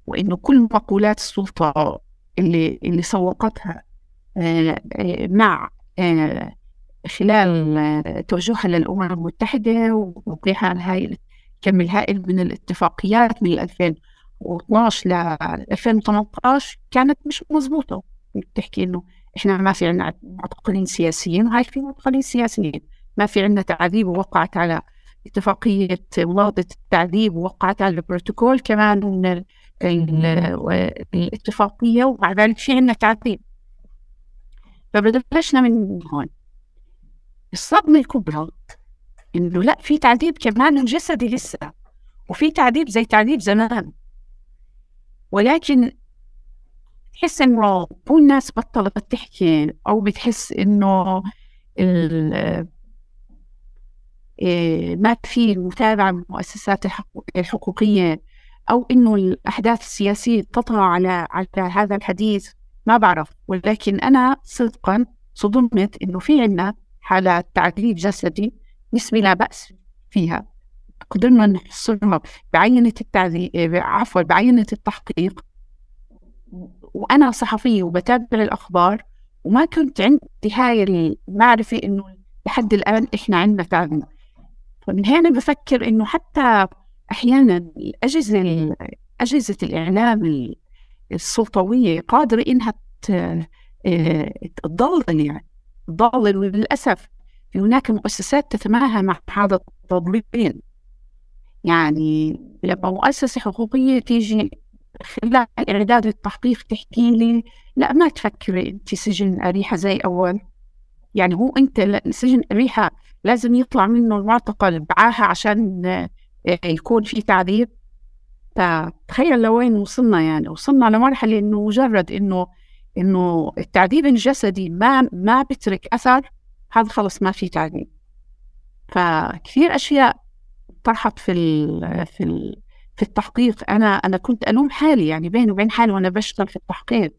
وإنه كل مقولات السلطة اللي اللي سوقتها آه، آه، مع خلال توجهها للأمم المتحدة وتوقيعها هاي الكم الهائل من الاتفاقيات من 2012 ل 2018 كانت مش مضبوطة. بتحكي إنه إحنا ما في عندنا معتقلين سياسيين وهاي في معتقلين سياسيين. ما في عندنا تعذيب ووقعت على اتفاقية مواضة التعذيب ووقعت على البروتوكول كمان من الاتفاقية ومع ذلك في عندنا تعذيب. فبلشنا من هون. الصدمة الكبرى إنه لا في تعذيب كمان جسدي لسه وفي تعذيب زي تعذيب زمان. ولكن تحس إنه مو الناس بطلت تحكي أو بتحس إنه إيه، ما في متابعة من المؤسسات الحقوقية أو إنه الأحداث السياسية تطغى على على هذا الحديث ما بعرف. ولكن أنا صدقا صدمت إنه في عنا حالات تعذيب جسدي نسبي لا بأس فيها. قدرنا نحصرها بعينة التعذيب عفوا بعينة التحقيق. وأنا صحفية وبتابع الأخبار وما كنت عندي هاي المعرفة إنه لحد الآن إحنا عندنا تعذيب فمن هنا بفكر إنه حتى أحيانا الأجهزة أجهزة الإعلام السلطوية قادرة إنها تضلل يعني. تضلل وللأسف هناك مؤسسات تتماهى مع هذا التضليل. يعني لما مؤسسة حقوقية تيجي خلال إعداد التحقيق تحكي لي لا ما تفكري أنت سجن أريحة زي أول. يعني هو أنت سجن أريحة لازم يطلع منه المعتقل بعاهة عشان آه، يكون في تعذيب. فتخيل لوين وصلنا يعني. وصلنا لمرحلة إنه مجرد إنه إنه التعذيب الجسدي ما ما بترك أثر هذا خلص ما في تعذيب. فكثير أشياء طرحت في ال في ال في التحقيق. أنا أنا كنت ألوم حالي يعني بيني وبين حالي وأنا بشتغل في التحقيق.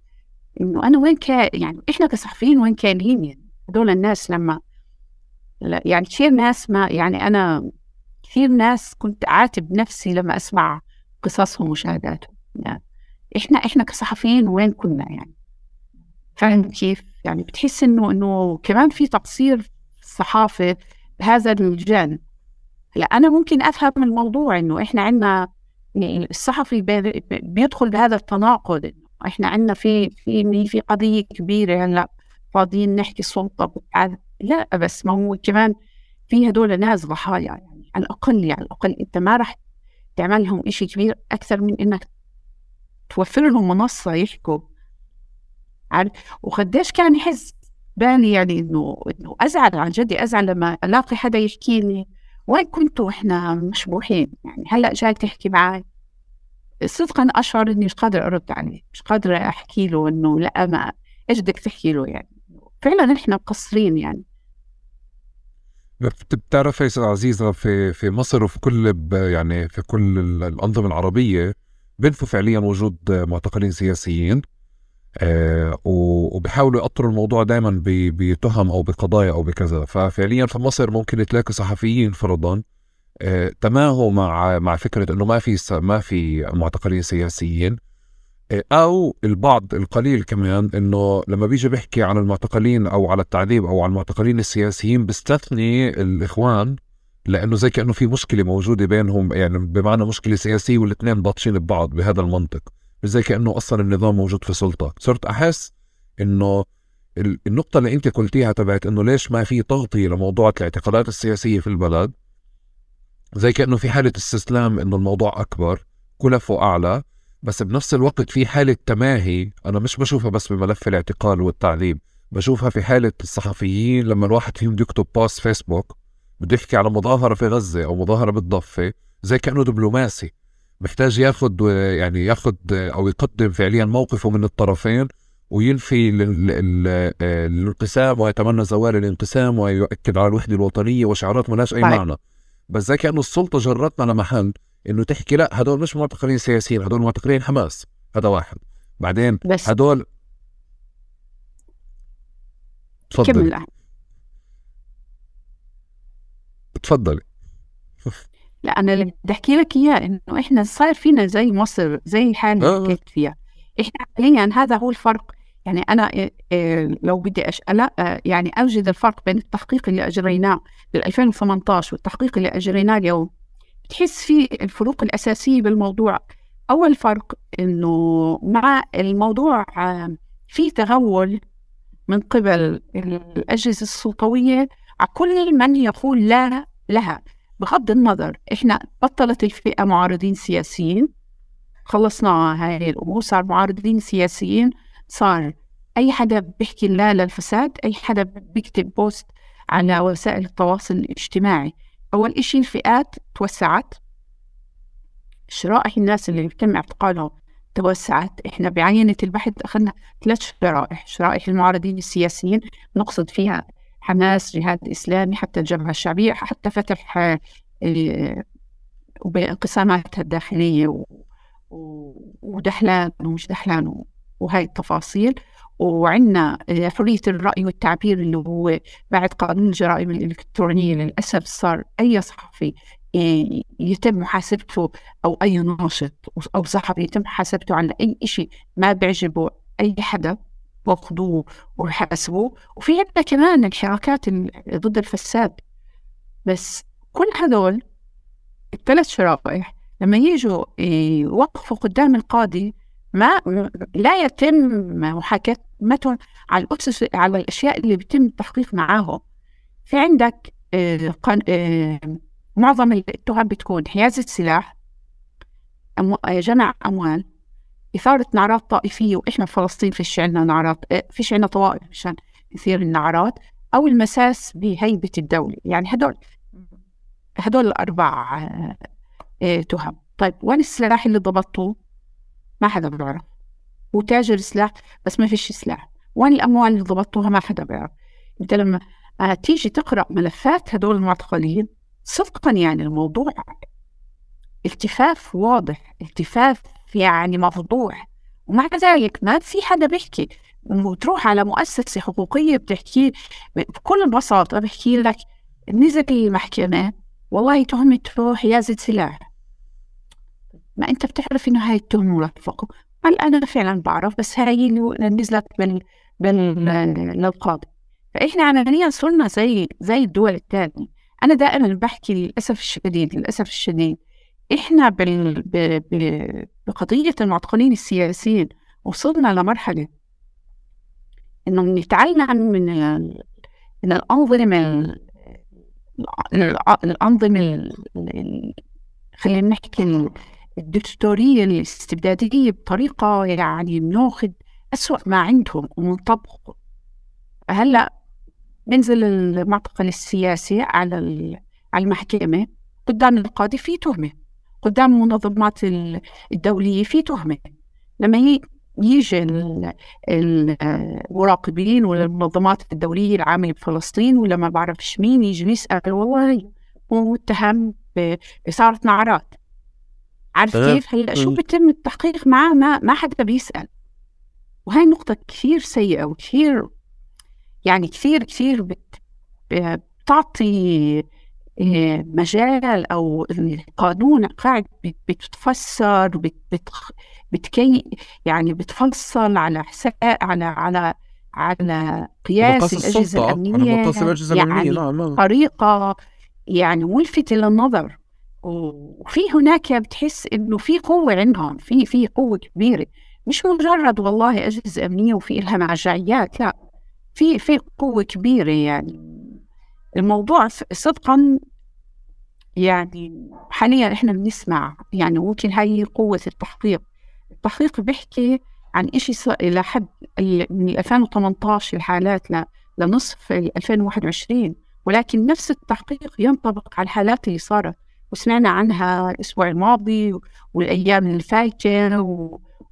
إنه أنا وين كان يعني إحنا كصحفيين وين كانين يعني؟ هذول الناس لما يعني كثير ناس ما يعني أنا كثير ناس كنت أعاتب نفسي لما أسمع قصصهم وشهاداتهم يعني إحنا إحنا كصحفيين وين كنا يعني؟ فاهم كيف؟ يعني بتحس إنه إنه كمان في تقصير في الصحافة بهذا الجانب. لا أنا ممكن أفهم الموضوع إنه إحنا عندنا يعني الصحفي بيدخل بهذا التناقض إحنا عندنا في في في قضية كبيرة هلأ فاضيين نحكي سلطة لا بس ما هو كمان في هدول ناس ضحايا يعني على الأقل يعني على الأقل أنت ما راح تعمل لهم إشي كبير أكثر من إنك توفر لهم منصة يحكوا. عارف؟ وقديش كان يحس بالي يعني إنه إنه أزعل عن جدي أزعل لما ألاقي حدا يحكي لي وين كنتوا إحنا مشبوحين؟ يعني هلأ جاي تحكي معي صدقا أشعر إني مش قادرة أرد عليه مش قادرة أحكي له إنه لأ ما إيش بدك تحكي له يعني؟ فعلا إحنا مقصرين يعني. بتعرفي عزيزة في في مصر وفي كل يعني في كل الأنظمة العربية بنفوا فعليا وجود معتقلين سياسيين. آه وبيحاولوا يقطروا الموضوع دائما بتهم أو بقضايا أو بكذا. ففعليا في مصر ممكن تلاقي صحفيين فرضا آه تماهوا مع مع فكرة إنه ما في ما في معتقلين سياسيين آه أو البعض القليل كمان إنه لما بيجي بيحكي عن المعتقلين أو على التعذيب أو على المعتقلين السياسيين بيستثني الإخوان لأنه زي كأنه في مشكلة موجودة بينهم يعني بمعنى مشكلة سياسية والاثنين باطشين ببعض بهذا المنطق. زي كأنه أصلا النظام موجود في سلطة. صرت أحس إنه النقطة اللي أنت قلتيها تبعت إنه ليش ما في تغطية لموضوع الاعتقالات السياسية في البلد زي كأنه في حالة استسلام إنه الموضوع أكبر كلفه أعلى بس بنفس الوقت في حالة تماهي أنا مش بشوفها بس بملف الاعتقال والتعذيب بشوفها في حالة الصحفيين لما الواحد فيهم يكتب بوست فيسبوك بده يحكي على مظاهرة في غزة أو مظاهرة بالضفة زي كأنه دبلوماسي. محتاج ياخذ يعني ياخذ أو يقدم فعليا موقفه من الطرفين وينفي الانقسام ويتمنى زوال الانقسام ويؤكد على الوحدة الوطنية وشعارات ما أي طيب. معنى. بس زي كانه السلطة جرتنا لمحل إنه تحكي لا هدول مش معتقلين سياسيين هدول معتقلين حماس. هذا واحد. بعدين بس. هدول تفضلي تفضلي لا أنا اللي بدي أحكي لك إياه إنه إحنا صار فينا زي مصر زي الحاله اللي آه. حكيت فيها. إحنا حاليا هذا هو الفرق. يعني أنا إيه، إيه، لو بدي أش... لا آه، يعني أوجد الفرق بين التحقيق اللي أجريناه بال 2018 والتحقيق اللي أجريناه اليوم. بتحس في الفروق الأساسية بالموضوع. أول فرق إنه مع الموضوع آه، في تغول من قبل الأجهزة السلطوية على كل من يقول لا لها. بغض النظر إحنا بطلت الفئة معارضين سياسيين خلصنا هاي الأمور صار معارضين سياسيين صار أي حدا بيحكي لا للفساد أي حدا بيكتب بوست على وسائل التواصل الاجتماعي. أول إشي الفئات توسعت. شرائح الناس اللي بيتم اعتقالهم توسعت. إحنا بعينة البحث أخذنا ثلاث شرائح. شرائح المعارضين السياسيين نقصد فيها حماس جهاد إسلامي حتى الجبهة الشعبية حتى فتح آه، بانقساماتها الداخلية ودحلان ومش دحلان وهاي التفاصيل. وعندنا آه، حرية الرأي والتعبير اللي هو بعد قانون الجرائم الإلكترونية للأسف صار أي صحفي آه، يتم محاسبته أو أي ناشط أو صحفي يتم محاسبته على أي شيء ما بيعجبه أي حدا. واخذوه وحاسبوه وفي عندنا كمان الحركات ضد الفساد. بس كل هذول الثلاث شرائح لما يجوا يوقفوا قدام القاضي ما لا يتم محاكمتهم على الأسس على الأشياء اللي بيتم التحقيق معاهم. في عندك آه، آه، معظم التهم بتكون حيازة سلاح جمع أموال إثارة نعرات طائفية وإحنا في فلسطين فيش عنا نعرات آه، فيش عنا طوائف مشان نثير النعرات أو المساس بهيبة الدولة. يعني هدول هدول الأربع آه، آه، تهم. طيب وين السلاح اللي ضبطوه؟ ما حدا بيعرف. هو تاجر سلاح بس ما فيش سلاح. وين الأموال اللي ضبطوها ما حدا بيعرف. أنت لما تيجي تقرأ ملفات هدول المعتقلين صدقا يعني الموضوع التفاف واضح التفاف يعني مفضوح ومع ذلك ما في حدا بيحكي وتروح على مؤسسة حقوقية بتحكي بكل بساطة بحكي لك نزل المحكمة والله تهمته حيازة سلاح ما أنت بتعرف إنه هاي التهمة ملفقة هل أنا فعلا بعرف؟ بس هاي اللي نزلت بال بال للقاضي. فإحنا عمليا صرنا زي زي الدول الثانية أنا دائما بحكي للأسف الشديد للأسف الشديد. إحنا بال... ب... ب... بقضية المعتقلين السياسيين. وصلنا لمرحلة إنه نتعلم من من الأنظمة الأنظمة خلينا نحكي الدكتورية الاستبدادية بطريقة يعني بناخذ أسوأ ما عندهم ونطبقه. هلا بنزل المعتقل السياسي على على المحكمة قدام القاضي في تهمة. قدام المنظمات الدولية في تهمة. لما يجي المراقبين ولا المنظمات الدولية العامة بفلسطين ولا ما بعرفش مين يجي يسأل والله هو متهم بإثارة نعرات. عارف كيف؟ هلأ شو بتم التحقيق معاه ما ما حدا بيسأل. وهي نقطة كثير سيئة وكثير يعني كثير كثير بت بتعطي مجال أو القانون قاعد بتفسر بت بتكي يعني بتفصل على حساب على على على قياس الأجهزة الأمنية على الأجهزة يعني الامنيه نعم نعم طريقة يعني ملفته للنظر وفي هناك بتحس إنه في قوة عندهم في في قوة كبيرة. مش مجرد والله أجهزة أمنية وفي لها مرجعيات لا. في في قوة كبيرة يعني. الموضوع صدقا يعني حاليا إحنا بنسمع يعني ممكن هاي قوة التحقيق. التحقيق بيحكي عن إشي إلى حد من 2018 الحالات لنصف 2021 ولكن نفس التحقيق ينطبق على الحالات اللي صارت. وسمعنا عنها الأسبوع الماضي والأيام الفايتة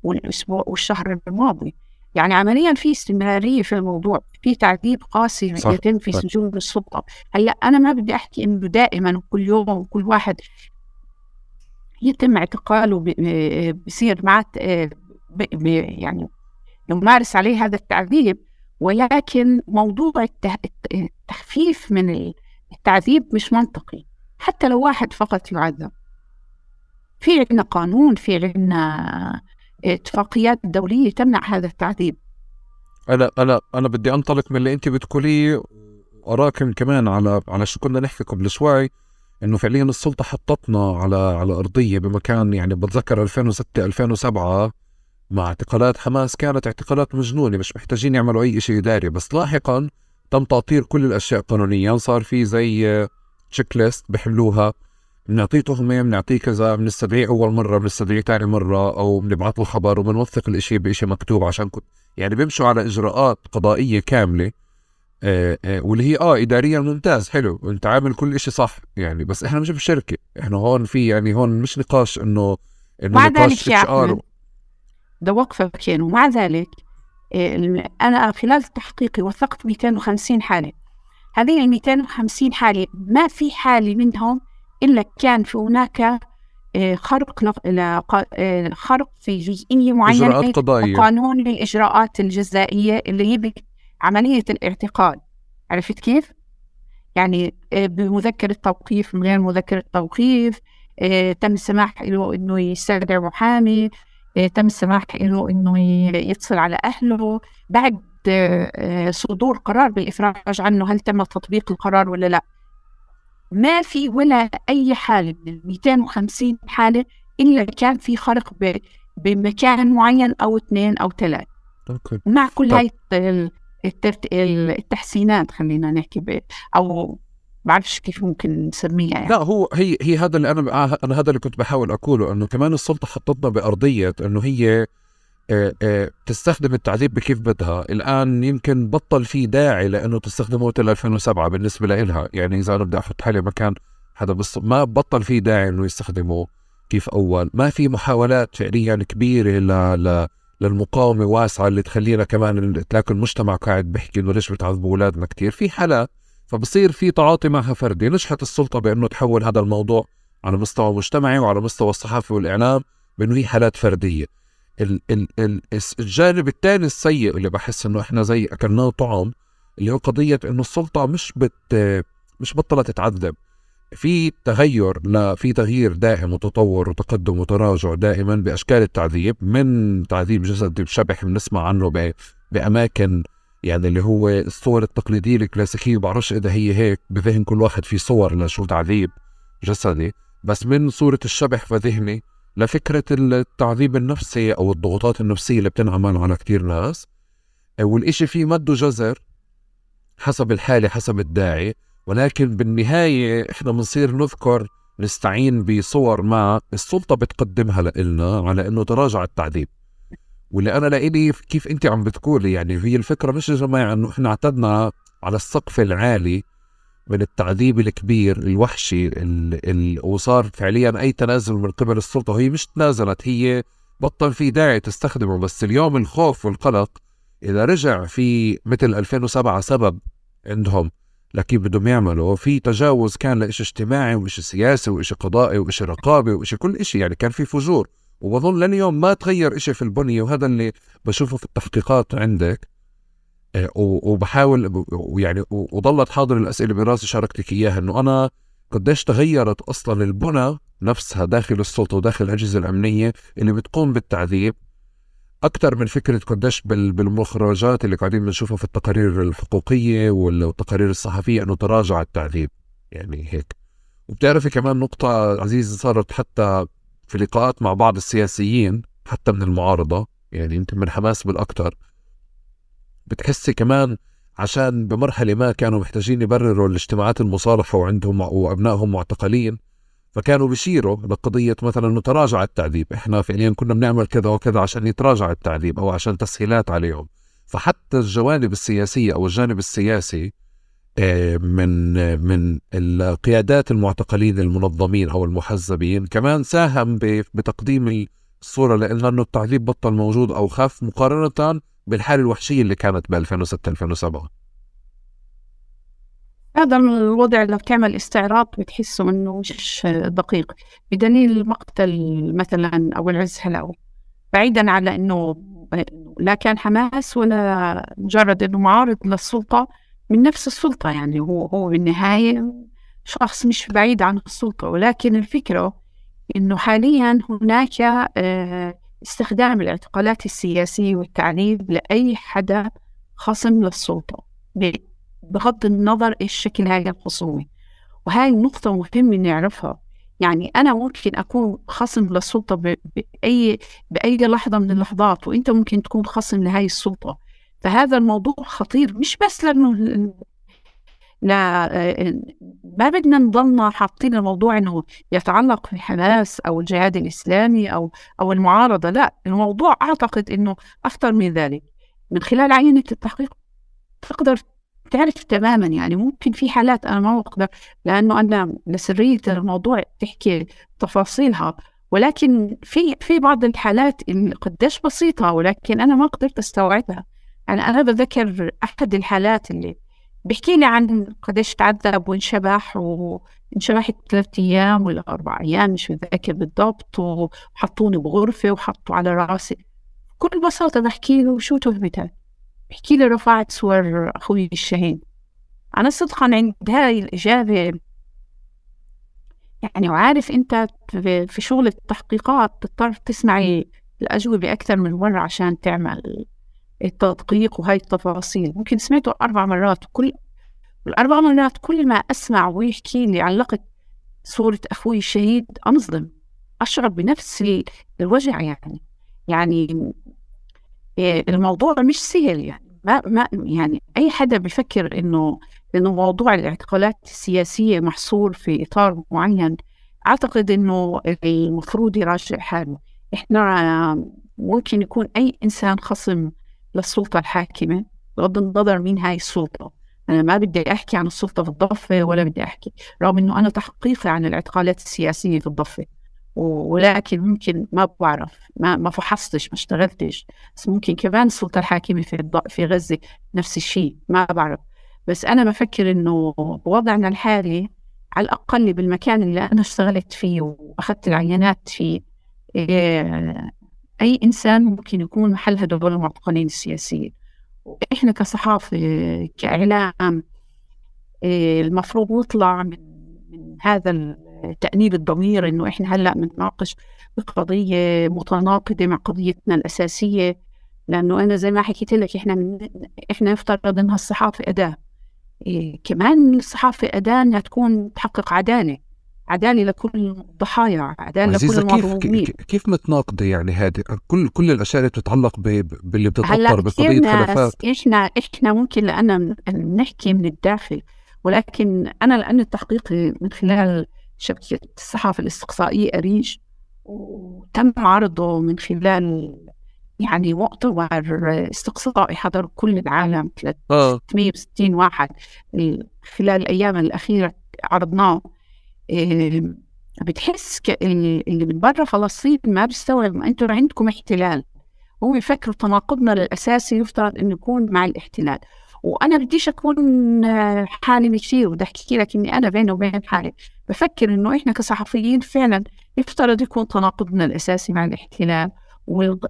والأسبوع والشهر الماضي. يعني عمليا في استمرارية في الموضوع في تعذيب قاسي صح. يتم في سجون السلطة هلأ أنا ما بدي أحكي إنه دائما وكل يوم وكل واحد يتم اعتقاله بصير معه يعني يمارس عليه هذا التعذيب. ولكن موضوع التخفيف من التعذيب مش منطقي حتى لو واحد فقط يعذب. في عندنا قانون في عندنا اتفاقيات دولية تمنع هذا التعذيب. أنا أنا أنا بدي أنطلق من اللي أنت بتقوليه اراكم كمان على على شو كنا نحكي قبل شوي إنه فعليا السلطة حطتنا على على أرضية بمكان يعني بتذكر 2006 2007 مع اعتقالات حماس كانت اعتقالات مجنونة مش محتاجين يعملوا أي شيء إداري. بس لاحقا تم تأطير كل الأشياء قانونيا صار في زي تشيك ليست بحملوها بنعطيه تهمة بنعطيه كذا بنستدعيه أول مرة بنستدعيه ثاني مرة أو بنبعث له خبر وبنوثق الإشي بإشي مكتوب عشان كنت يعني بيمشوا على إجراءات قضائية كاملة آه آه واللي هي آه اداريا ممتاز حلو أنت عامل كل إشي صح يعني بس إحنا مش بشركه إحنا هون في يعني هون مش نقاش انه إنه مع نقاش ذلك يا ده وقفك يعني ومع ذلك آه، أنا خلال تحقيقي وثقت 250 حالة هذه ال 250 حالة ما في حالة منهم إلا كان في هناك آه، خرق آه، خرق في جزئية معينة قضائية. قانون الإجراءات الجزائية اللي هي عملية الاعتقال. عرفت كيف؟ يعني آه، بمذكرة توقيف من غير مذكرة توقيف تم السماح له إنه يستدعي محامي تم السماح له إنه يتصل على أهله. بعد صدور قرار بالإفراج عنه هل تم تطبيق القرار ولا لا؟ ما في ولا أي حالة من ال 250 حالة إلا كان في خرق بمكان معين أو اثنين أو ثلاث مع كل طب. هاي التحسينات خلينا نحكي ب... أو بعرفش كيف ممكن نسميها يعني. لا هو هي هي هذا اللي أنا أنا هذا اللي كنت بحاول أقوله إنه كمان السلطة حطتنا بأرضية إنه هي آه، آه، تستخدم التعذيب بكيف بدها. الآن يمكن بطل في داعي لأنه تستخدمه مثل 2007 بالنسبة لإلها. يعني إذا أنا بدي أحط حالي مكان هذا بس ما بطل في داعي إنه يستخدمه كيف أول. ما في محاولات فعليا كبيرة ل... ل... للمقاومة واسعة اللي تخلينا كمان تلاقي المجتمع قاعد بيحكي إنه ليش بتعذبوا أولادنا كتير. في حالات فبصير في تعاطي معها فردي. نجحت السلطة بأنه تحول هذا الموضوع على مستوى مجتمعي وعلى مستوى الصحافة والإعلام بأنه هي حالات فردية. ال ال ال الجانب الثاني السيء اللي بحس إنه إحنا زي أكلناه طعم اللي هو قضية إنه السلطة مش بت مش بطلت تتعذب. في تغير لا في تغيير دائم وتطور وتقدم وتراجع دائما بأشكال التعذيب من تعذيب جسدي بشبح بنسمع عنه بأماكن يعني اللي هو الصور التقليدية الكلاسيكية بعرفش إذا هي هيك بذهن كل واحد في صور لشو تعذيب جسدي بس من صورة الشبح في ذهني لفكرة التعذيب النفسي أو الضغوطات النفسية اللي بتنعمل على كتير ناس. والإشي فيه مد وجزر حسب الحالة حسب الداعي. ولكن بالنهاية إحنا بنصير نذكر نستعين بصور ما السلطة بتقدمها لإلنا على إنه تراجع التعذيب. واللي أنا لإلي كيف أنت عم بتقولي يعني هي الفكرة مش يا جماعة إنه إحنا اعتدنا على السقف العالي من التعذيب الكبير الوحشي ال وصار فعليا أي تنازل من قبل السلطة. وهي مش تنازلت هي بطل في داعي تستخدمه. بس اليوم الخوف والقلق إذا رجع في مثل 2007 سبب عندهم لكيف بدهم يعملوا. في تجاوز كان لإشي اجتماعي وإشي سياسي وإشي قضائي وإشي رقابي وإشي كل إشي. يعني كان في فجور. وبظن لليوم ما تغير إشي في البنية. وهذا اللي بشوفه في التحقيقات عندك. وبحاول ويعني وضلت حاضر الأسئلة براسي شاركتك إياها إنه أنا قديش تغيرت أصلا البنى نفسها داخل السلطة وداخل الأجهزة الأمنية اللي بتقوم بالتعذيب أكثر من فكرة قديش بالمخرجات اللي قاعدين بنشوفها في التقارير الحقوقية والتقارير الصحفية إنه تراجع التعذيب يعني هيك. وبتعرفي كمان نقطة عزيزه صارت حتى في لقاءات مع بعض السياسيين حتى من المعارضة يعني يمكن من حماس بالاكثر بتحسي كمان عشان بمرحلة ما كانوا محتاجين يبرروا الاجتماعات المصالحة وعندهم وأبنائهم معتقلين فكانوا بيشيروا لقضية مثلا إنه تراجع التعذيب. إحنا فعليا كنا بنعمل كذا وكذا عشان يتراجع التعذيب أو عشان تسهيلات عليهم. فحتى الجوانب السياسية أو الجانب السياسي آه، من من القيادات المعتقلين المنظمين أو المحزبين كمان ساهم بتقديم الصورة لإنه التعذيب بطل موجود أو خف مقارنة بالحالة الوحشية اللي كانت ب 2006 2007 هذا الوضع لو تعمل استعراض بتحسه إنه مش دقيق. بدليل مقتل مثلا أو العز حلاوي بعيدا على إنه لا كان حماس ولا مجرد إنه معارض للسلطة من نفس السلطة يعني. هو هو بالنهاية شخص مش بعيد عن السلطة. ولكن الفكرة إنه حاليا هناك آه استخدام الاعتقالات السياسية والتعذيب لأي حدا خصم للسلطة بغض النظر إيش شكل هذه الخصومة. وهاي النقطة مهمة نعرفها يعني أنا ممكن أكون خصم للسلطة بأي بأي لحظة من اللحظات وأنت ممكن تكون خصم لهاي السلطة. فهذا الموضوع خطير مش بس لأنه ما بدنا نضلنا حاطين الموضوع إنه يتعلق في حماس أو الجهاد الإسلامي أو أو المعارضة لا الموضوع أعتقد إنه اخطر من ذلك. من خلال عينة التحقيق تقدر تعرف تماما يعني ممكن في حالات أنا ما بقدر لأنه أنا لسرية الموضوع تحكي تفاصيلها ولكن في في بعض الحالات قديش بسيطة ولكن أنا ما قدرت أستوعبها. يعني أنا بذكر أحد الحالات اللي بيحكي لي عن قديش تعذب وانشبح وانشبح ثلاث أيام ولا أربع أيام مش متذكر بالضبط وحطوني بغرفة وحطوا على راسي. بكل بساطة بحكي له شو تهمتك بحكي لي رفعت صور أخوي الشهيد. أنا صدقا عند هاي الإجابة يعني وعارف أنت في شغل التحقيقات تضطر تسمعي الأجوبة أكثر من مرة عشان تعمل التدقيق وهاي التفاصيل. ممكن سمعته أربع مرات كل الأربع مرات كل ما أسمع ويحكي لي علقت صورة أخوي الشهيد أنظلم أشعر بنفس الوجع يعني. يعني إيه، الموضوع مش سهل يعني. ما ما يعني أي حدا بفكر إنه إنه موضوع الاعتقالات السياسية محصور في إطار معين أعتقد إنه المفروض يراجع حاله إحنا ممكن يكون أي إنسان خصم للسلطة الحاكمة بغض النظر مين هاي السلطة. أنا ما بدي أحكي عن السلطة في الضفة ولا بدي أحكي رغم إنه أنا تحقيقي عن الاعتقالات السياسية في الضفة. ولكن ممكن ما بعرف ما ما فحصتش ما اشتغلتش. بس ممكن كمان السلطة الحاكمة في في غزة نفس الشيء ما بعرف. بس أنا بفكر إنه بوضعنا الحالي على الأقل بالمكان اللي أنا اشتغلت فيه وأخذت العينات فيه إيه، أي إنسان ممكن يكون محل هدول المعتقلين السياسيين. وإحنا كصحافة كإعلام إيه، المفروض نطلع من من هذا تأنيب الضمير إنه إحنا هلأ بنتناقش بقضية متناقضة مع قضيتنا الأساسية. لأنه أنا زي ما حكيت لك إحنا من إحنا يفترض إنها الصحافة أداة. إيه كمان الصحافة أداة إنها تكون تحقق عدالة. عدالة لكل الضحايا عدالة لكل المظلومين كيف كيف متناقضة يعني هذه؟ كل كل الأشياء اللي بتتعلق باللي بتتوتر بقضية خلافات. إحنا إحنا ممكن لأن نحكي من الداخل ولكن أنا لأن التحقيق من خلال شبكة الصحافة الاستقصائية أريج وتم عرضه من خلال يعني مؤتمر استقصائي حضر كل العالم 360 واحد. خلال الأيام الأخيرة عرضناه. إيه، بتحس اللي من برا فلسطين ما بيستوعب أنتم عندكم احتلال. هم يفكروا تناقضنا الاساسي يفترض إنه يكون مع الاحتلال. وأنا بديش أكون حالي كثير وبدي أحكي لك إني أنا بيني وبين حالي. بفكر إنه إحنا كصحفيين فعلا يفترض يكون تناقضنا الأساسي مع الاحتلال.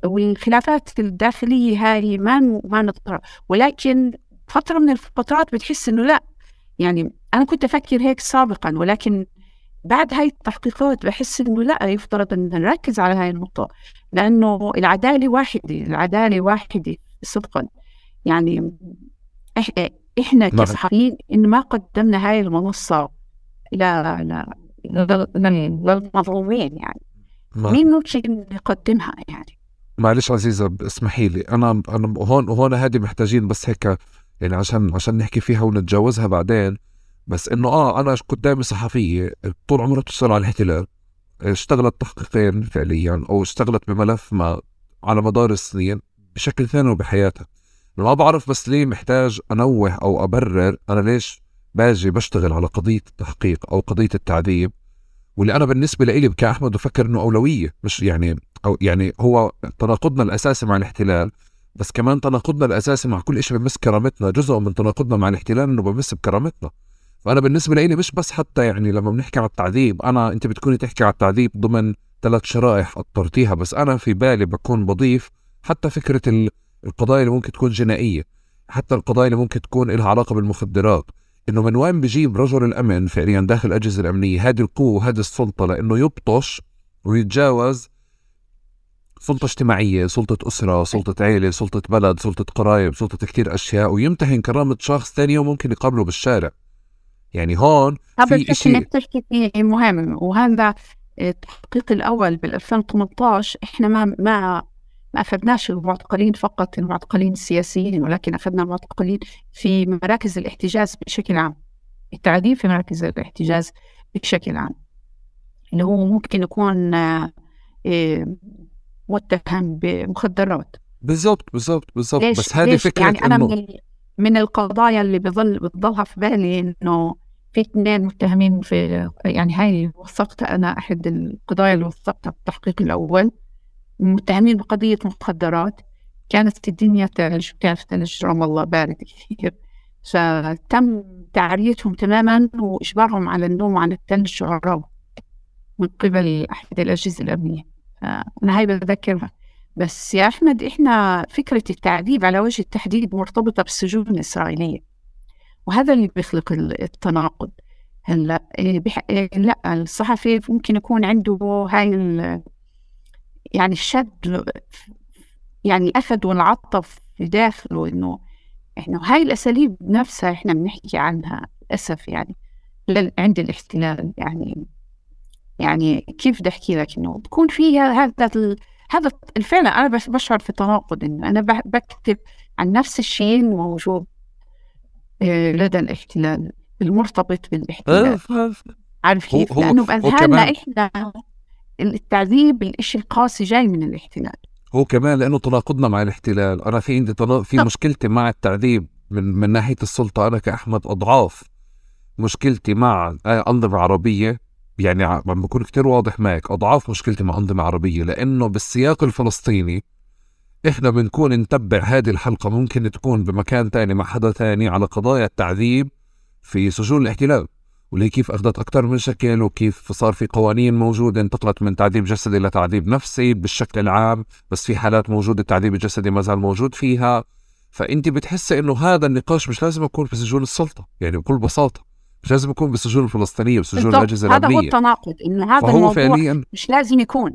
والخلافات الداخلية هاي ما ما نضطر ولكن فترة من الفترات بتحس إنه لأ. يعني أنا كنت أفكر هيك سابقا ولكن بعد هاي التحقيقات بحس إنه لا يفترض إن نركز على هاي النقطة لأنه العدالة واحدة العدالة واحدة صدقا. يعني إحنا كصحفيين ان ما قدمنا هاي المنصة لا لا للمظلومين يعني. مين ممكن يقدمها يعني؟ معلش عزيزة اسمحي لي. أنا أنا هون وهون هذه محتاجين بس هيك يعني عشان عشان نحكي فيها ونتجاوزها بعدين. بس إنه آه أنا قدامي صحفية طول عمرها تشتغل على الاحتلال. اشتغلت تحقيقين فعليا أو اشتغلت بملف ما على مدار السنين بشكل ثاني بحياتها ما بعرف بس ليه محتاج أنوه أو أبرر أنا ليش باجي بشتغل على قضية التحقيق أو قضية التعذيب واللي أنا بالنسبة لي كأحمد بفكر إنه أولوية مش يعني أو يعني هو تناقضنا الأساسي مع الاحتلال بس كمان تناقضنا الأساسي مع كل شيء بمس كرامتنا جزء من تناقضنا مع الاحتلال إنه بمس بكرامتنا. فأنا بالنسبة لي مش بس حتى يعني لما بنحكي على التعذيب أنا أنت بتكوني تحكي على التعذيب ضمن ثلاث شرائح اضطرتيها بس أنا في بالي بكون بضيف حتى فكرة القضايا اللي ممكن تكون جنائية حتى القضايا اللي ممكن تكون لها علاقة بالمخدرات إنه من وين بجيب رجل الأمن فعليا داخل الاجهزه الأمنية هذه القوة وهذه السلطة لأنه يبطش ويتجاوز سلطة اجتماعية، سلطة أسرة، سلطة عيلة، سلطة بلد، سلطة قرايب، سلطة كتير أشياء ويمتهن كرامة شخص ثاني يوم ممكن يقابله بالشارع. يعني هون في شيء بتحكي فيه مهم. وهذا التحقيق الأول بال 2018 إحنا ما ما ما أخذناش المعتقلين فقط المعتقلين السياسيين ولكن أخذنا المعتقلين في مراكز الاحتجاز بشكل عام. التعذيب في مراكز الاحتجاز بشكل عام. اللي هو ممكن يكون آه، متهم بمخدرات. بالضبط بالضبط بالضبط. بس هذه فكرة يعني أنا من, من القضايا اللي بظل بتضلها في بالي إنه في اثنين متهمين في يعني هاي وثقتها أنا أحد القضايا اللي وثقتها في التحقيق الأول. متهمين بقضية مخدرات. كانت الدنيا تلج كانت تلج رام الله بارد كثير. فتم تعريتهم تماما وإجبارهم على النوم عن الثلج شعراء من قبل أحد الأجهزة الأمنية. أنا هاي بتذكرها. بس يا أحمد إحنا فكرة التعذيب على وجه التحديد مرتبطة بالسجون الإسرائيلية. وهذا اللي بيخلق التناقض. هلا إيه، بح... إيه، لا الصحفي ممكن يكون عنده هاي يعني الشد يعني أخذ والعطف في داخله إنه إحنا هاي الأساليب نفسها إحنا بنحكي عنها للأسف يعني عند الاحتلال يعني. يعني كيف بدي أحكي لك إنه بكون فيها هذا ال... هذا الفعل أنا بشعر في تناقض إنه أنا بكتب عن نفس الشيء الموجود لدى الاحتلال المرتبط بالاحتلال. آه، عارف كيف؟ لأنه بأذهاننا إحنا التعذيب الإشي القاسي جاي من الاحتلال. هو كمان لأنه تناقضنا مع الاحتلال. أنا في عندي في مشكلتي مع التعذيب من من ناحية السلطة أنا كأحمد أضعاف. مشكلتي مع أنظمة عربية يعني عم بكون كتير واضح معك أضعاف مشكلتي مع أنظمة عربية لأنه بالسياق الفلسطيني إحنا بنكون نتبع هذه الحلقة ممكن تكون بمكان تاني مع حدا تاني على قضايا التعذيب في سجون الاحتلال. واللي كيف أخذت أكثر من شكل وكيف صار في قوانين موجودة انتقلت من تعذيب جسدي لتعذيب نفسي بالشكل العام بس في حالات موجودة التعذيب الجسدي ما زال موجود فيها. فأنت بتحسي إنه هذا النقاش مش لازم يكون في سجون السلطة يعني بكل بساطة مش لازم يكون بالسجون الفلسطينية بسجون الأجهزة الامنيه هذا هو التناقض إنه هذا الموضوع فعليا مش لازم يكون.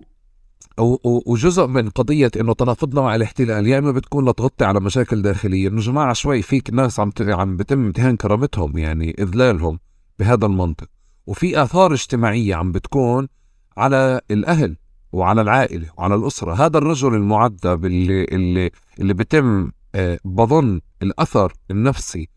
وجزء من قضية إنه تناقضنا مع الاحتلال يا إما بتكون لتغطي على مشاكل داخلية. إنه جماعة شوي فيك ناس عم عم بتم امتهان كرامتهم يعني إذلالهم بهذا المنطق. وفي آثار اجتماعية عم بتكون على الأهل وعلى العائلة وعلى الأسرة. هذا الرجل المعذب اللي, اللي, اللي بتم آه بظن الأثر النفسي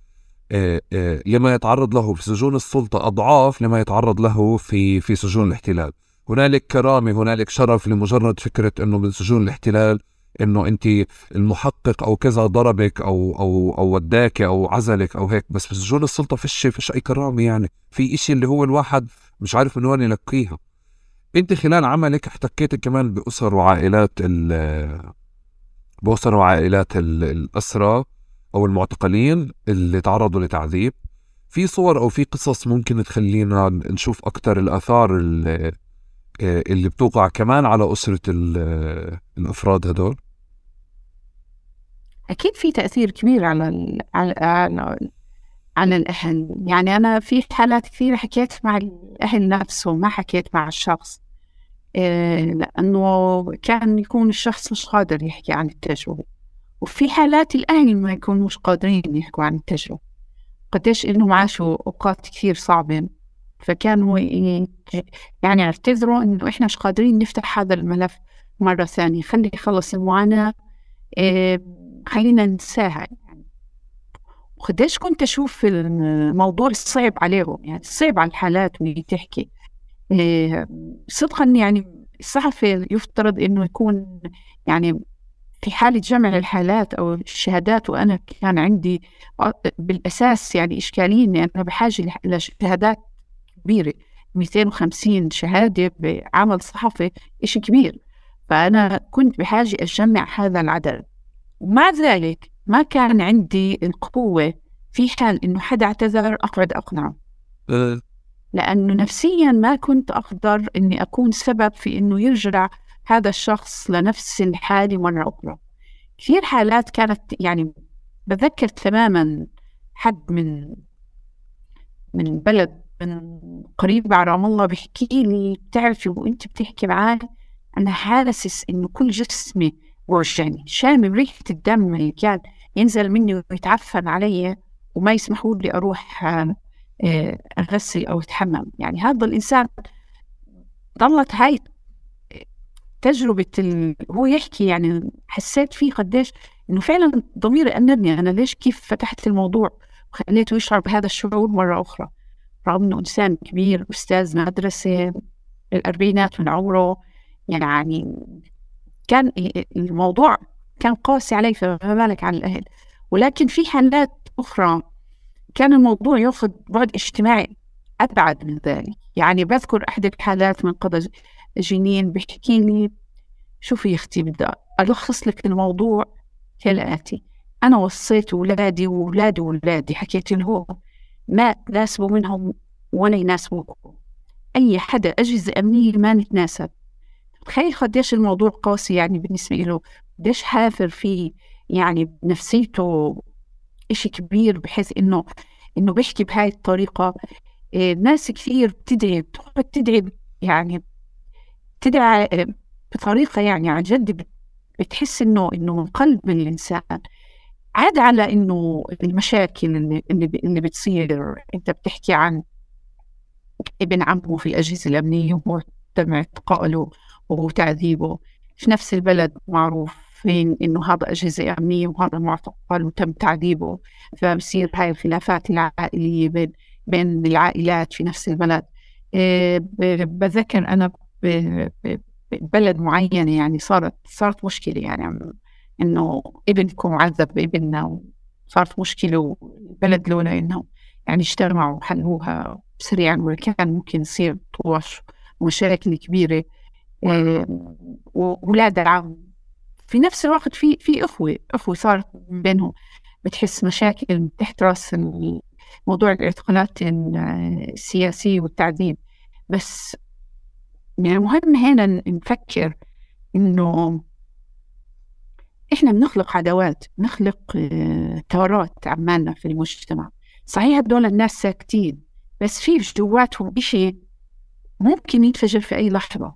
آه آه لما يتعرض له في سجون السلطة أضعاف لما يتعرض له في في سجون الاحتلال. هنالك كرامة هنالك شرف لمجرد فكرة أنه من سجون الاحتلال إنه أنت المحقق أو كذا ضربك أو أو أو وداك أو عزلك أو هيك. بس في سجون السلطة فيش فيش أي كرامة يعني. في إشي اللي هو الواحد مش عارف من وين يلقيها. أنت خلال عملك احتكيت كمان بأسر وعائلات ال بأسر وعائلات الأسرى أو المعتقلين اللي تعرضوا لتعذيب. في صور أو في قصص ممكن تخلينا نشوف أكثر الآثار اللي اللي بتوقع كمان على أسرة الأفراد هدول؟ أكيد في تأثير كبير على ال على على, على الأهل. يعني أنا في حالات كثيرة حكيت مع الأهل نفسهم ما حكيت مع الشخص. آه، لأنه كان يكون الشخص مش قادر يحكي عن التجربة. وفي حالات الأهل ما يكونوا مش قادرين يحكوا عن التجربة. قديش إنهم عاشوا أوقات كثير صعبة. فكانوا يعني اعتذروا إنه إحنا مش قادرين نفتح هذا الملف مرة ثانية. خلي يخلص المعاناة. إيه خلينا ننساها يعني. وقديش كنت أشوف الموضوع صعب عليهم يعني صعب على الحالات اللي تحكي. إيه صدقا يعني الصحفي يفترض إنه يكون يعني في حالة جمع الحالات أو الشهادات وأنا كان عندي بالأساس يعني إشكالية إني أنا بحاجة لشهادات كبيرة 250 شهادة بعمل صحفي إشي كبير. فأنا كنت بحاجة أجمع هذا العدد. ومع ذلك ما كان عندي القوة في حال إنه حدا اعتذر أقعد أقنعه. أه. لأنه نفسيا ما كنت أقدر إني أكون سبب في إنه يرجع هذا الشخص لنفس الحالة مرة أخرى. كثير حالات كانت يعني بذكر تماما حد من من بلد من قريب على رام الله بيحكي لي بتعرفي وانت بتحكي معاه أنا حاسس إنه كل جسمي ورجعني شامم ريحة الدم اللي كان ينزل مني ويتعفن علي وما يسمحوا لي أروح آه، أغسل أو أتحمم. يعني هذا الإنسان ضلت هاي تجربة ال... هو يحكي يعني حسيت فيه قديش إنه فعلا ضميري انبني أنا ليش كيف فتحت الموضوع وخليته يشعر بهذا الشعور مرة أخرى. رغم إنه إنسان كبير أستاذ مدرسة الأربعينات من عمره يعني كان الموضوع كان قاسي علي فما بالك عن الأهل. ولكن في حالات أخرى كان الموضوع يأخذ بعد اجتماعي أبعد من ذلك. يعني بذكر أحد الحالات من قبل جنين بيحكي لي شوفي يا أختي بدي ألخص لك الموضوع كالآتي أنا وصيت أولادي وأولادي وأولادي حكيت له ما تناسبوا منهم ولا يناسبوكم أي حدا أجهزة أمنية ما نتناسب. تخيل قديش الموضوع قاسي يعني بالنسبة له. قديش حافر فيه يعني بنفسيته إشي كبير بحيث إنه إنه بيحكي بهاي الطريقة. إيه ناس كثير بتدعي بتقعد تدعي يعني تدعي بطريقة يعني عن جد بتحس إنه إنه من قلب الإنسان. عاد على إنه المشاكل اللي اللي بتصير. أنت بتحكي عن ابن عمه في الأجهزة الأمنية وهو تم اعتقاله وتعذيبه. في نفس البلد معروف فين إنه هذا أجهزة أمنية وهذا معتقل وتم تعذيبه. فبصير هاي الخلافات العائلية بين بين العائلات في نفس البلد. إيه، بذكر أنا بلد معينة يعني صارت صارت مشكلة يعني. إنه ابنكم عذب بابننا وصارت مشكلة والبلد لولا إنه يعني اجتمعوا وحلوها سريعا وكان ممكن يصير طوش ومشاكل كبيرة. ولا دعم في نفس الوقت في في أخوة أخوة صارت بينهم. بتحس مشاكل تحت رأس موضوع الاعتقالات السياسية والتعذيب بس يعني مهم هنا نفكر إنه إحنا بنخلق عداوات بنخلق آه، ثورات عمالنا في المجتمع. صحيح هدول الناس ساكتين بس في جواتهم إشي ممكن ينفجر في أي لحظة.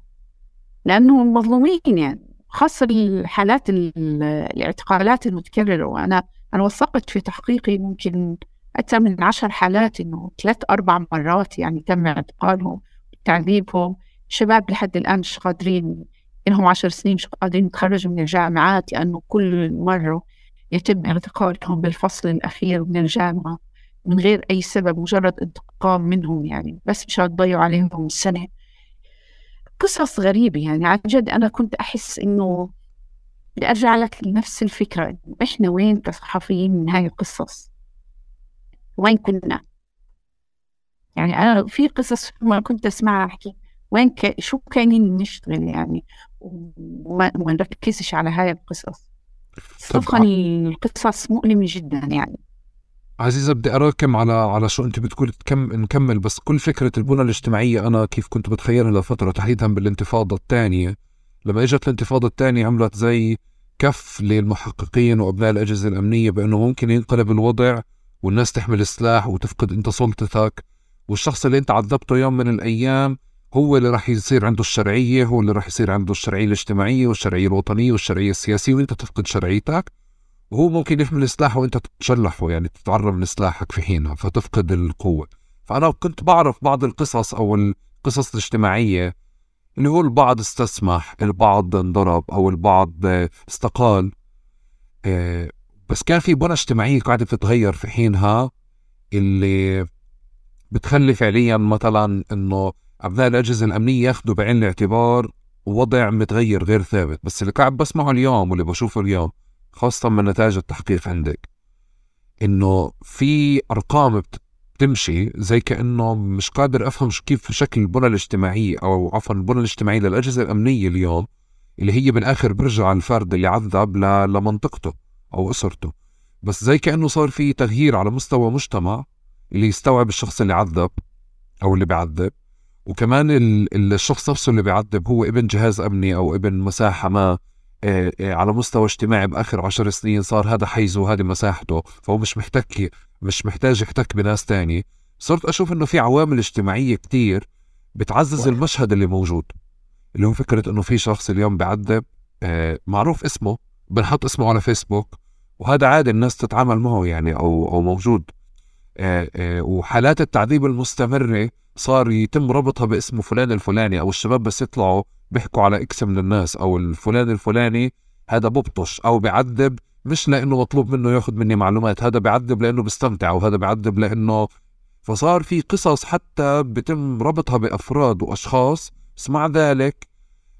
لأنهم مظلومين يعني خاصة الحالات الاعتقالات المتكررة. وأنا أنا وثقت في تحقيقي ممكن أكثر من عشر حالات إنه ثلاث أربع مرات يعني تم اعتقالهم وتعذيبهم شباب لحد الآن مش قادرين إنهم عشر سنين مش قادرين يتخرجوا من الجامعات لأنه كل مرة يتم اعتقالهم بالفصل الأخير من الجامعة من غير أي سبب مجرد انتقام منهم يعني. بس مشان تضيعوا عليهم السنة. قصص غريبة يعني. عن جد أنا كنت أحس إنه بدي أرجع لك لنفس الفكرة. إحنا وين كصحفيين من هاي القصص؟ وين كنا؟ يعني أنا في قصص ما كنت أسمعها أحكي. وين ك... شو كاينين نشتغل يعني؟ وما نركزش على هاي القصص. صدقا القصص مؤلمة جدا يعني. عزيزة بدي أراكم على على شو أنت بتقول تكم نكمل بس كل فكرة البنى الاجتماعية أنا كيف كنت بتخيلها لفترة تحديدا بالانتفاضة الثانية. لما إجت الانتفاضة الثانية عملت زي كف للمحققين وأبناء الأجهزة الأمنية بأنه ممكن ينقلب الوضع والناس تحمل سلاح وتفقد أنت سلطتك. والشخص اللي أنت عذبته يوم من الأيام هو اللي راح يصير عنده الشرعية هو اللي راح يصير عنده الشرعية الاجتماعية والشرعية الوطنية والشرعية السياسية وأنت تفقد شرعيتك. وهو ممكن يحمل سلاح وأنت تتشلحه يعني تتعرض من سلاحك في حينها فتفقد القوة. فأنا كنت بعرف بعض القصص أو القصص الاجتماعية اللي هو البعض استسمح البعض انضرب أو البعض استقال. آه، بس كان في بنى اجتماعية قاعدة تتغير في حينها اللي بتخلي فعليا مثلا إنه أبناء الأجهزة الأمنية ياخذوا بعين الاعتبار وضع متغير غير ثابت بس اللي قاعد بسمعه اليوم واللي بشوفه اليوم خاصة من نتائج التحقيق عندك إنه في أرقام بتمشي زي كأنه مش قادر أفهم كيف شكل البنى الاجتماعية أو عفوا البنى الاجتماعية للأجهزة الأمنية اليوم اللي هي بالاخر برجع الفرد اللي عذب لمنطقته أو أسرته بس زي كأنه صار في تغيير على مستوى مجتمع اللي يستوعب الشخص اللي عذب أو اللي بيعذب وكمان الشخص نفسه اللي بيعذب هو ابن جهاز أمني أو ابن مساحة ما آه، آه، على مستوى اجتماعي بآخر عشر سنين صار هذا حيزه وهذه مساحته فهو مش محتك مش محتاج يحتك بناس تاني. صرت أشوف إنه في عوامل اجتماعية كتير بتعزز المشهد اللي موجود اللي هو فكرة إنه في شخص اليوم بعذب آه، معروف اسمه بنحط اسمه على فيسبوك وهذا عادي الناس تتعامل معه يعني أو أو موجود وحالات التعذيب المستمرة صار يتم ربطها باسمه فلان الفلاني أو الشباب بس يطلعوا بيحكوا على إكس من الناس أو الفلان الفلاني هذا ببطش أو بيعذب مش لإنه مطلوب منه ياخذ مني معلومات هذا بيعذب لإنه بيستمتع وهذا بيعذب لإنه فصار في قصص حتى بتم ربطها بأفراد وأشخاص. بس مع ذلك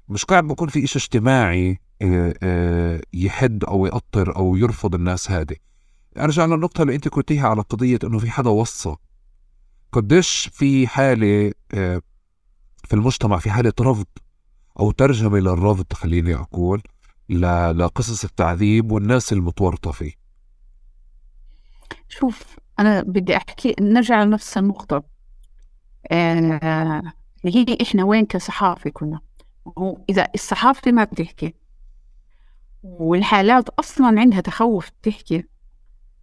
مش قاعد بكون في إشي اجتماعي آه، آه، يحد أو يأطر أو يرفض الناس هذه. أرجع للنقطة اللي أنت قلتيها على قضية إنه في حدا وصى. قديش في حالة آه، في المجتمع في حالة رفض أو ترجمة للرفض خليني أقول لقصص التعذيب والناس المتورطة فيه. شوف أنا بدي أحكي نرجع لنفس النقطة. آه هي إحنا وين كصحافة كنا؟ هو إذا الصحافة ما بتحكي والحالات أصلا عندها تخوف تحكي.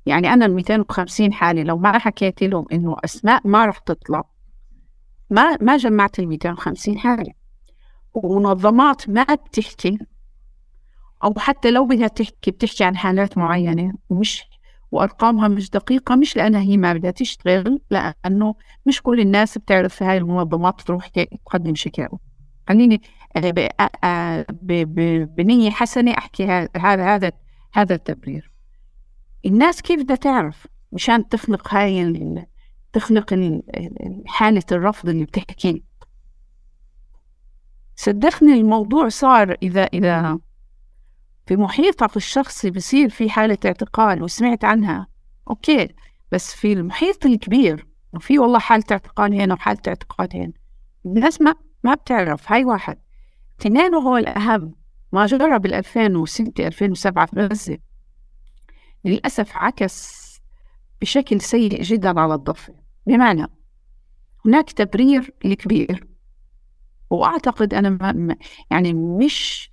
يعني أنا ال 250 حالة لو ما حكيت لهم إنه أسماء ما رح تطلع. ما ما جمعت ال 250 حالة ومنظمات ما بتحكي. أو حتى لو بدها تحكي بتحكي عن حالات معينة. ومش وأرقامها مش دقيقة مش لأنها هي ما بدها تشتغل لأنه مش كل الناس بتعرف في هاي المنظمات تروح تقدم شكاوى. خليني بنية حسنة أحكي هذا هذا هذا التبرير. الناس كيف بدها تعرف؟ مشان تخلق هاي تخلق حالة الرفض اللي بتحكي. صدقني الموضوع صار إذا إذا في محيطك الشخصي بصير في حالة اعتقال وسمعت عنها أوكي. بس في المحيط الكبير وفي والله حالة اعتقال هنا وحالة اعتقال هنا. الناس ما ما بتعرف هاي واحد. اثنين وهو الأهم. ما جرى بال 2006 2007 في غزة للأسف عكس بشكل سيء جدا على الضفة. بمعنى هناك تبرير الكبير وأعتقد أنا ما يعني مش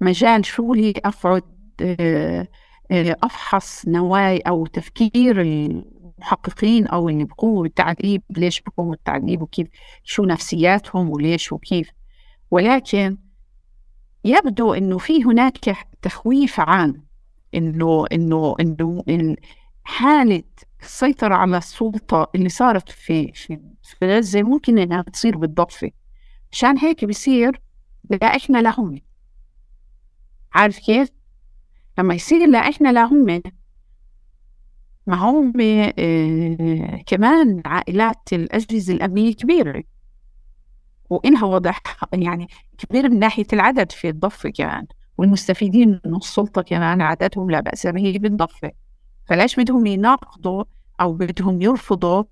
مجال شغلي أقعد آه، آه، أفحص نوايا أو تفكير المحققين أو اللي بيقوموا بالتعذيب ليش بيقوموا بالتعذيب وكيف شو نفسياتهم وليش وكيف. ولكن يبدو إنه في هناك تخويف عام. إنه إنه إنه حالة السيطره على السلطة اللي صارت في في في غزة ممكن إنها تصير بالضفة. عشان هيك بصير لا إحنا لا هم عارف كيف؟ لما يصير لا إحنا لا هم ما هم آه كمان عائلات الأجهزة الأمنية كبيرة. وإنها واضح يعني كبير من ناحية العدد في الضفة كمان. والمستفيدين من السلطة كمان عددهم لا بأس به بالضفة فليش بدهم يناقضوا أو بدهم يرفضوا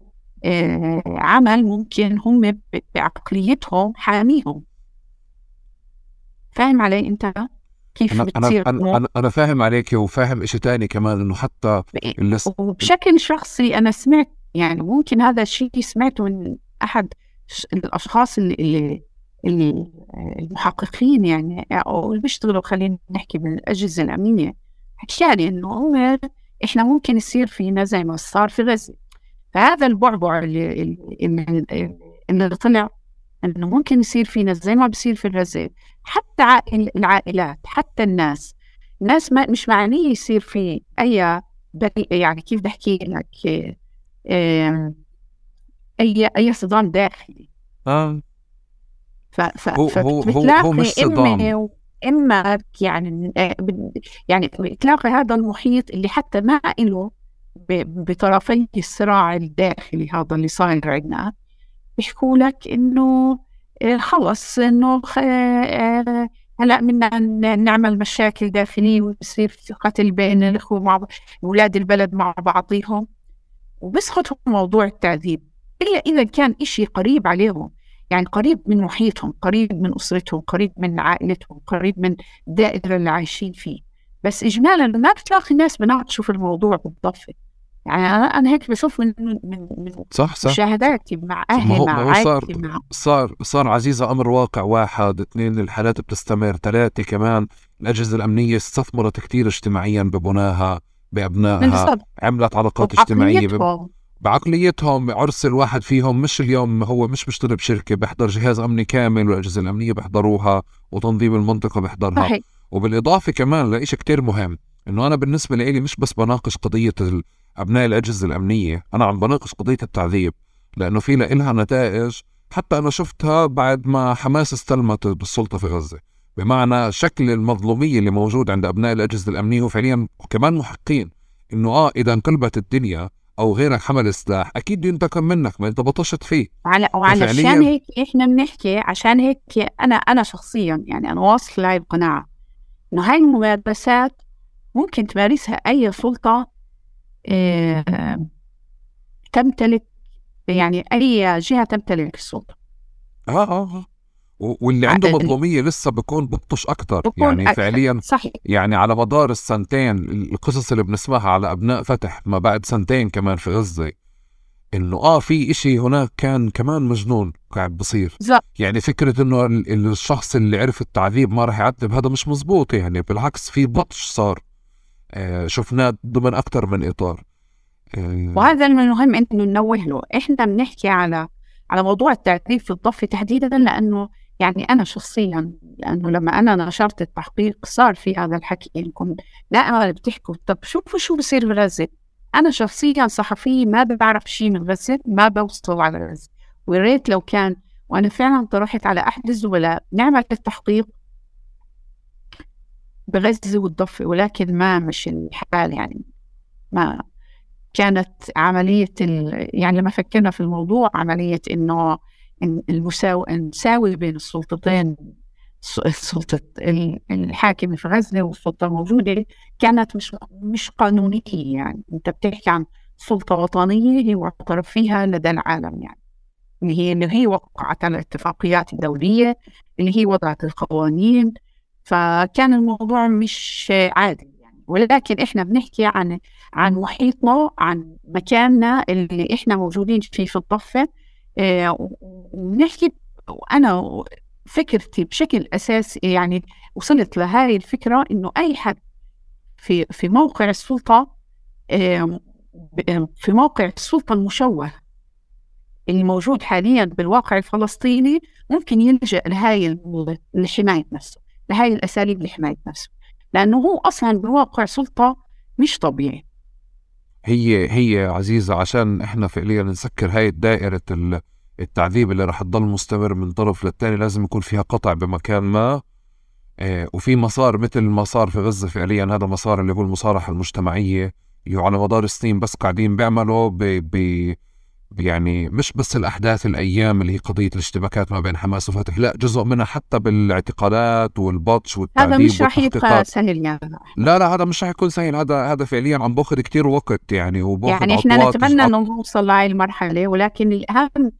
آه عمل ممكن هم بعقليتهم حاميهم. فاهم علي أنت؟ كيف أنا بتصير أنا أنا, أنا فاهم عليك وفاهم شيء ثاني كمان إنه حتى اللس... وبشكل شخصي أنا سمعت يعني ممكن هذا الشيء سمعته من أحد الأشخاص اللي, اللي اللي المحققين يعني أو اللي بيشتغلوا خلينا نحكي بالأجهزة الأمنية. حكى لي إنه عمر إحنا ممكن يصير فينا زي ما صار في غزة. فهذا البعبع اللي اللي, اللي طلع إنه ممكن يصير فينا زي ما بصير في غزة. حتى عائل العائلات حتى الناس. الناس ما مش معنية يصير في أي يعني كيف بدي أحكي لك اي أي صدام داخلي. آه. ف ف هو هو هو, مش صدام. إما يعني يعني بتلاقي هذا المحيط اللي حتى ما له بطرفي الصراع الداخلي هذا اللي صاير عندنا. بيحكوا لك إنه آه، خلص إنه آه، هلأ بدنا نعمل مشاكل داخلية ويصير في قتل بين الإخوة مع أولاد البلد مع بعضهم وبسقط موضوع التعذيب. إلا إذا كان إشي قريب عليهم. يعني قريب من محيطهم قريب من أسرتهم قريب من عائلتهم قريب من الدائرة اللي عايشين فيه. بس إجمالا ما بتلاقي الناس بناقشوا في الموضوع بالضبط. يعني أنا أنا هيك بشوف من من من صح صح. مشاهداتي مع أهلي مع عائلتي مع صار صار عزيزة أمر واقع واحد اثنين الحالات بتستمر ثلاثة كمان الأجهزة الأمنية استثمرت كثير اجتماعيا ببناها بأبنائها عملت علاقات اجتماعية بعقليتهم عرس الواحد فيهم مش اليوم هو مش بيشتغل بشركة بيحضر جهاز أمني كامل والأجهزة الأمنية بيحضروها وتنظيم المنطقة بيحضرها صحيح. وبالإضافة كمان لإشي كتير مهم إنه أنا بالنسبة لي مش بس بناقش قضية أبناء الأجهزة الأمنية أنا عم بناقش قضية التعذيب لأنه في لها نتائج حتى أنا شفتها بعد ما حماس استلمت بالسلطة في غزة بمعنى شكل المظلومية اللي موجود عند أبناء الأجهزة الأمنية وفعليا وكمان محقين إنه آه إذا انقلبت الدنيا أو غيرك حمل سلاح أكيد ينتقم منك ما أنت بطشت فيه وعلى وعلشان هيك إحنا بنحكي عشان هيك أنا أنا شخصيا يعني أنا واصل لهي القناعة إنه هاي الممارسات ممكن تمارسها أي سلطة آه تمتلك يعني أي جهة تمتلك السلطة آه آه, آه. واللي عنده مظلوميه لسه بكون بطش أكثر يعني أكثر. فعليا صحيح. يعني على مدار السنتين القصص اللي بنسمعها على أبناء فتح ما بعد سنتين كمان في غزة إنه آه في إشي هناك كان كمان مجنون قاعد بصير. يعني فكرة إنه الشخص اللي عرف التعذيب ما راح يعذب هذا مش مزبوط يعني بالعكس في بطش صار آه شفناه ضمن أكثر من إطار آه وهذا المهم إنه ننوه له إحنا بنحكي على على موضوع التعذيب في الضفة تحديدا لأنه يعني أنا شخصيا لأنه لما أنا نشرت التحقيق صار في هذا الحكي إنكم دائما بتحكوا طب شوفوا شو بصير في غزة أنا شخصيا صحفية ما بعرف شيء من غزة ما بوصل على غزة وريت لو كان وأنا فعلا طرحت على أحد الزملاء نعمل التحقيق بغزة والضفة ولكن ما مش الحال يعني. ما كانت عملية يعني لما فكرنا في الموضوع عملية إنه المساو... نساوي بين السلطتين سلطة الحاكم في غزة والسلطة الموجودة كانت مش مش قانونية يعني. أنت بتحكي عن سلطة وطنية هي معترف فيها لدى العالم يعني. اللي هي اللي هي وقعت على الاتفاقيات الدولية اللي هي وضعت القوانين. فكان الموضوع مش عادي يعني. ولكن إحنا بنحكي عن عن محيطنا عن مكاننا اللي إحنا موجودين فيه في الضفة. آه وبنحكي وأنا فكرتي بشكل اساسي يعني وصلت لهذه الفكرة إنه أي حد في في موقع السلطة في موقع السلطة المشوه اللي موجود حاليا بالواقع الفلسطيني ممكن يلجأ لهاي لحماية نفسه لهاي الأساليب لحماية نفسه لأنه هو أصلا بالواقع سلطة مش طبيعي. هي هي عزيزة عشان إحنا فعليا نسكر هاي دائرة التعذيب اللي رح تضل مستمر من طرف للتاني لازم يكون فيها قطع بمكان ما. آه، وفي مسار مثل ما صار في غزة فعليا هذا مسار اللي هو المصارحة المجتمعية. اللي على مدار السنين بس قاعدين بيعملوا ب ب يعني مش بس الأحداث الأيام اللي هي قضية الاشتباكات ما بين حماس وفتح لا جزء منها حتى بالاعتقالات والبطش والتعذيب هذا مش راح يبقى سهل يعني لا لا هذا مش راح يكون سهل هذا هذا فعليا عم بأخذ كتير وقت يعني وبأخذ يعني إحنا نتمنى إنه نوصل لهي المرحلة ولكن الأهم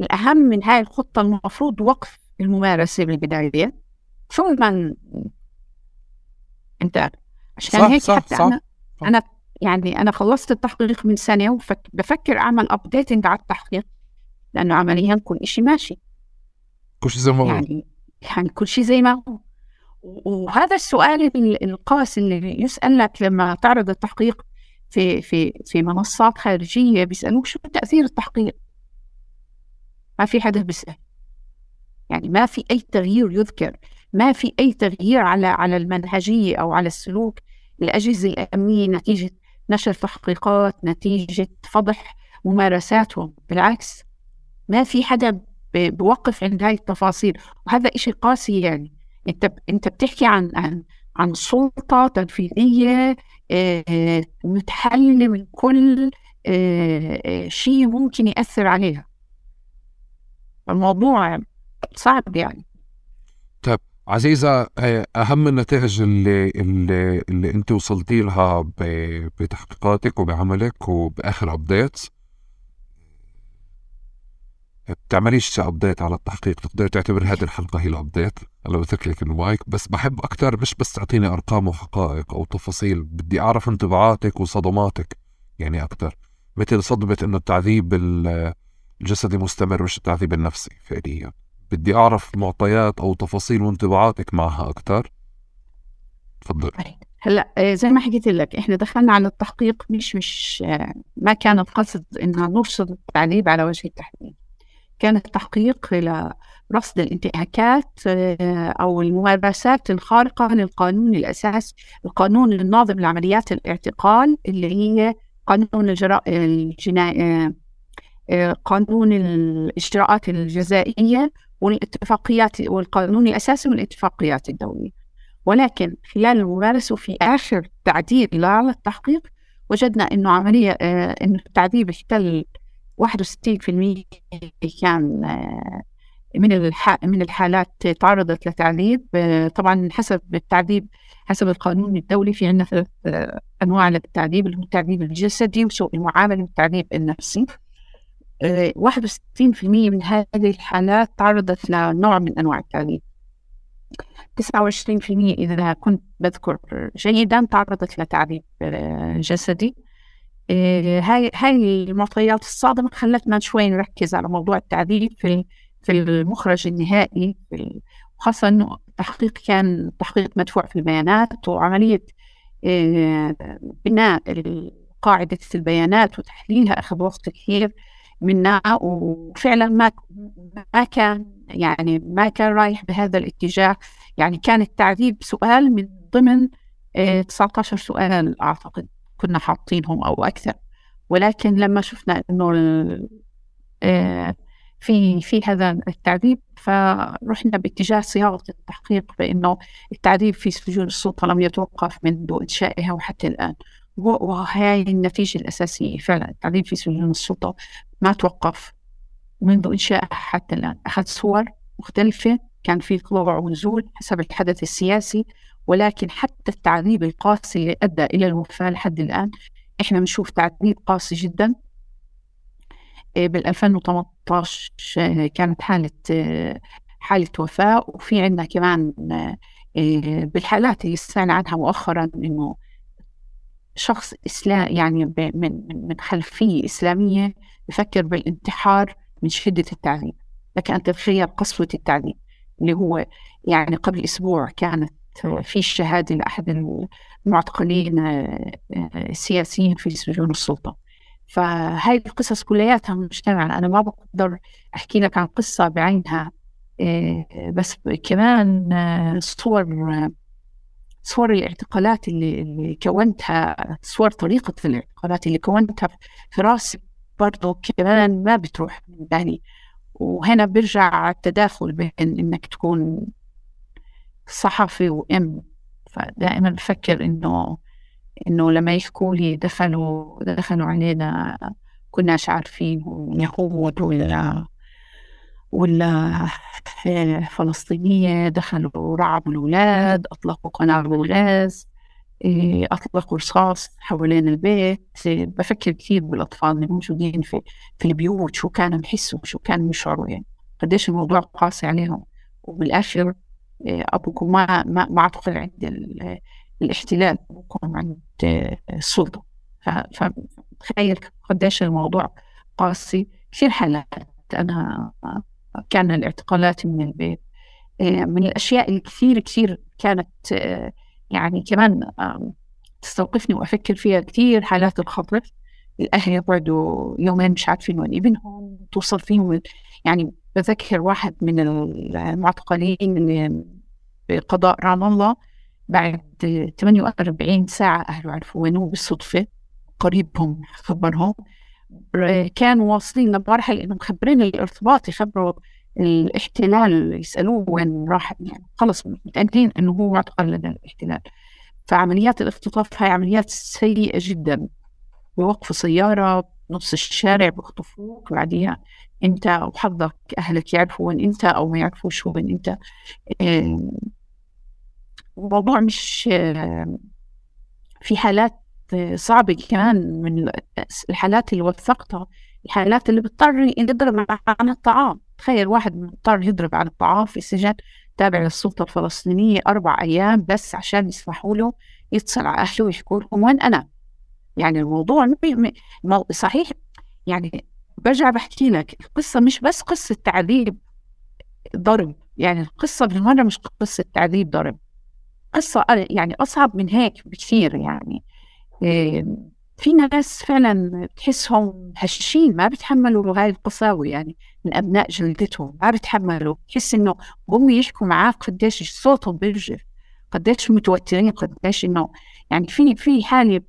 الأهم من هاي الخطة المفروض وقف الممارسة بالبداية. ثم أنت عشان هيك صح حتى صح أنا صح. أنا يعني أنا خلصت التحقيق من سنة وبفكر أعمل أبديتنج على التحقيق لأنه عمليا كل شيء ماشي. كل شيء زي ما هو. يعني يعني كل شيء زي ما هو. وهذا السؤال القاسي اللي يسأل لك لما تعرض التحقيق في في في منصات خارجية بيسألوك شو تأثير التحقيق؟ ما في حدا بيسأل. يعني ما في أي تغيير يذكر. ما في أي تغيير على على المنهجية أو على السلوك الأجهزة الأمنية نتيجة نشر تحقيقات نتيجة فضح ممارساتهم. بالعكس ما في حدا بوقف عند هاي التفاصيل. وهذا إشي قاسي يعني. أنت أنت بتحكي عن عن عن سلطة تنفيذية آه، متحللة من كل آه، شيء ممكن يأثر عليها. الموضوع صعب يعني. عزيزة أهم النتائج اللي اللي, اللي أنت وصلتي لها بتحقيقاتك وبعملك وبآخر update بتعمليش update على التحقيق تقدر تعتبر هذه الحلقة هي ال update أنا بترك لك المايك بس بحب أكتر مش بس تعطيني أرقام وحقائق أو تفاصيل بدي أعرف انطباعاتك وصدماتك يعني أكتر. مثل صدمة إنه التعذيب الجسدي مستمر مش التعذيب النفسي فعليا. بدي أعرف معطيات أو تفاصيل وانطباعاتك معها أكثر تفضل. هلأ آه، زي ما حكيت لك إحنا دخلنا على التحقيق مش مش آه، ما كان القصد إن نرصد التعذيب على وجه التحديد كان التحقيق لرصد الانتهاكات آه، أو الممارسات الخارقة للقانون الأساس القانون الناظم لعمليات الاعتقال اللي هي قانون الجرائم الجنائيه قانون الإجراءات الجزائية والاتفاقيات والقانون الأساسي والاتفاقيات الدولية. ولكن خلال الممارسة وفي آخر تعديل للتحقيق وجدنا أنه عملية آه، أنه التعذيب احتل 61% كان آه، من من الحالات تعرضت لتعذيب آه، طبعا حسب التعذيب حسب القانون الدولي في عندنا ثلاث أنواع للتعذيب اللي هو التعذيب الجسدي وسوء المعاملة والتعذيب النفسي. 61% من هذه الحالات تعرضت لنوع من أنواع التعذيب 29% إذا كنت بذكر جيدا تعرضت لتعذيب آه، جسدي. آه، هاي هاي المعطيات الصادمة خلتنا شوي نركز على موضوع التعذيب في في المخرج النهائي خاصة أنه التحقيق كان تحقيق مدفوع في البيانات وعملية آه، بناء قاعدة البيانات وتحليلها أخذ وقت كثير. منا وفعلا ما ما كان يعني ما كان رايح بهذا الاتجاه. يعني كان التعذيب سؤال من ضمن 19 آه، سؤال أعتقد كنا حاطينهم أو أكثر. ولكن لما شفنا إنه آه، في في هذا التعذيب فرحنا باتجاه صياغة التحقيق بإنه التعذيب في سجون السلطة لم يتوقف منذ إنشائها وحتى الآن. وهي النتيجة الأساسية فعلا التعذيب في سجون السلطة ما توقف. منذ إنشائها حتى الآن أخذ صور مختلفة كان في طلوع ونزول حسب الحدث السياسي ولكن حتى التعذيب القاسي اللي أدى إلى الوفاة لحد الآن إحنا بنشوف تعذيب قاسي جدا. آه، بال 2018 آه، كانت حالة آه، حالة وفاة. وفي عندنا كمان بالحالات اللي سمعنا عنها مؤخرا إنه شخص إسلام يعني من من خلفية إسلامية بفكر بالانتحار من شدة التعذيب. لك أن تتخيل قسوة التعذيب اللي هو يعني قبل أسبوع كانت في شهادة لأحد المعتقلين السياسيين في سجون السلطة. فهاي القصص كلياتها مجتمعة أنا ما بقدر أحكي لك عن قصة بعينها بس كمان صور صور الاعتقالات اللي, اللي كونتها صور طريقة الاعتقالات اللي كونتها في راسي. برضو كمان ما بتروح. بالي وهنا بيرجع التداخل بين إنك تكون صحفي وأم. فدائما بفكر إنه إنه لما يحكوا لي دخلوا دخلوا علينا كناش عارفين يهود ولا ولا فلسطينية دخلوا رعبوا الأولاد أطلقوا قنابل غاز أطلقوا رصاص حوالين البيت. بفكر كثير بالأطفال اللي موجودين في في البيوت شو كانوا بحسوا شو كانوا يشعروا يعني. قديش الموضوع قاسي عليهم. وبالآخر إيه، أبوكم ما ما ما اعتقل عند الاحتلال أبوكم عند السلطة. فتخيل قديش الموضوع قاسي. كثير حالات أنا كان الاعتقالات من البيت. إيه، من الأشياء الكثير كثير كانت آه، يعني كمان تستوقفني وأفكر فيها كثير حالات الخطف الأهل يقعدوا يومين مش عارفين وين ابنهم توصل فيهم يعني بذكر واحد من المعتقلين بقضاء رام الله بعد 48 ساعة أهله عرفوا وينه بالصدفة قريبهم خبرهم. كانوا واصلين لمرحلة إنه مخبرين الارتباط يخبروا الاحتلال يسألوه وين راح يعني خلص متأكدين إنه هو معتقل لدى الاحتلال. فعمليات الاختطاف هاي عمليات سيئة جدا. بوقفوا سيارة بنص الشارع بخطفوك بعديها أنت وحظك أهلك يعرفوا وين أنت أو ما يعرفوش وين أنت. الموضوع مش في حالات صعبة كمان من الحالات اللي وثقتها الحالات اللي بتضطر يضرب عن الطعام. تخيل واحد مضطر يضرب عن الطعام في سجن تابع للسلطة الفلسطينية أربع أيام بس عشان يسمحوا له يتصل على أهله ويحكوا لهم وين أنا. يعني الموضوع صحيح. يعني برجع بحكي لك القصة مش بس قصة تعذيب ضرب. يعني القصة بالمرة مش قصة تعذيب ضرب. قصة يعني أصعب من هيك بكثير يعني. في ناس فعلا تحسهم هشين ما بيتحملوا هاي القساوة يعني من أبناء جلدتهم ما بيتحملوا تحس إنه هم يحكوا معاك قديش صوتهم بيرجف قديش متوترين قديش إنه يعني في في حالة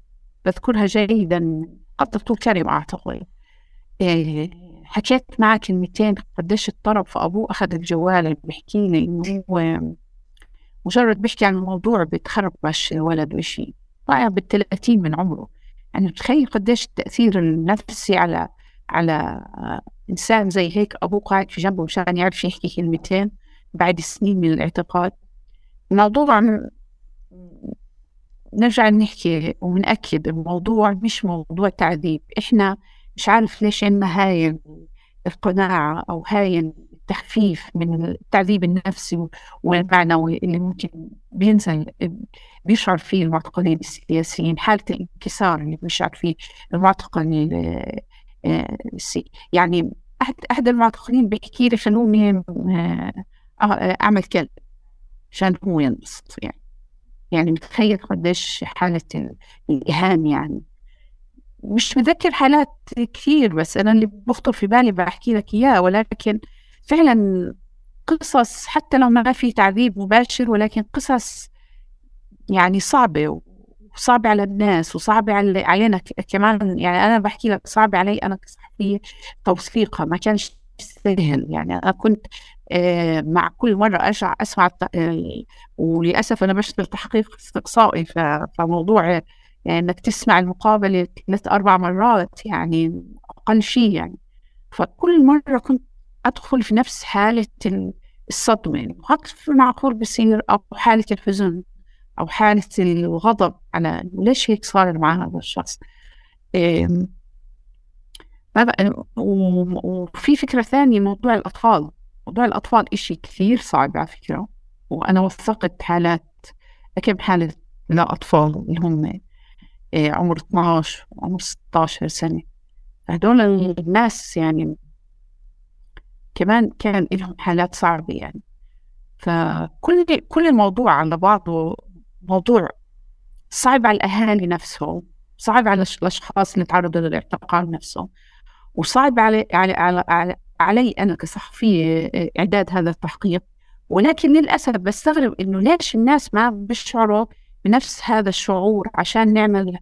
بذكرها جيدا قد طول كلمة أعتقد. إيه حكيت معاه كلمتين قديش اضطرب فأبوه أخذ الجوال بيحكي لي إنه هو مجرد بيحكي عن الموضوع بتخربش الولد وشي ضايع بالثلاثين من عمره. يعني تخيل قديش التأثير النفسي على على إنسان زي هيك أبوه قاعد في جنبه مشان يعرف يحكي كلمتين بعد سنين من الاعتقاد. الموضوع نرجع نحكي ونأكد الموضوع مش موضوع تعذيب. إحنا مش عارف ليش عندنا هاي القناعة أو هاي التخفيف من التعذيب النفسي والمعنوي اللي ممكن بينزل بيشعر فيه المعتقلين السياسيين حالة الانكسار اللي بيشعر فيه المعتقل آه، يعني أحد المعتقلين بيحكي لي خلوني آه، آه، أعمل كلب عشان هو ينبسط يعني. يعني متخيل قديش حالة الإهانة يعني. مش متذكر حالات كثير بس أنا اللي بخطر في بالي بحكي لك إياه ولكن فعلا قصص حتى لو ما في تعذيب مباشر ولكن قصص يعني صعبة وصعبة على الناس وصعبة علينا كمان يعني أنا بحكي لك صعبة علي أنا كصحفية توثيقها ما كانش سهل. يعني أنا كنت آه، مع كل مرة أرجع أسمع آه، وللأسف أنا بشتغل تحقيق استقصائي فموضوع يعني إنك تسمع المقابلة ثلاث أربع مرات يعني أقل شيء يعني. فكل مرة كنت أدخل في نفس حالة الصدمة. معقول بصير أو حالة الحزن أو حالة الغضب على ليش هيك صار مع هذا الشخص؟ وفي فكرة ثانية موضوع الأطفال. موضوع الأطفال إشي كثير صعب على فكرة. وأنا وثقت حالات كم حالة لأطفال اللي هم آه، عمر 12 وعمر 16 سنة. هدول الناس يعني كمان كان لهم حالات صعبة يعني. فكل كل الموضوع على بعضه موضوع صعب على الأهالي نفسهم صعب على الأشخاص اللي تعرضوا للاعتقال نفسهم وصعب علي علي علي, علي, علي أنا كصحفية إعداد هذا التحقيق. ولكن للأسف بستغرب إنه ليش الناس ما بيشعروا بنفس هذا الشعور عشان نعمل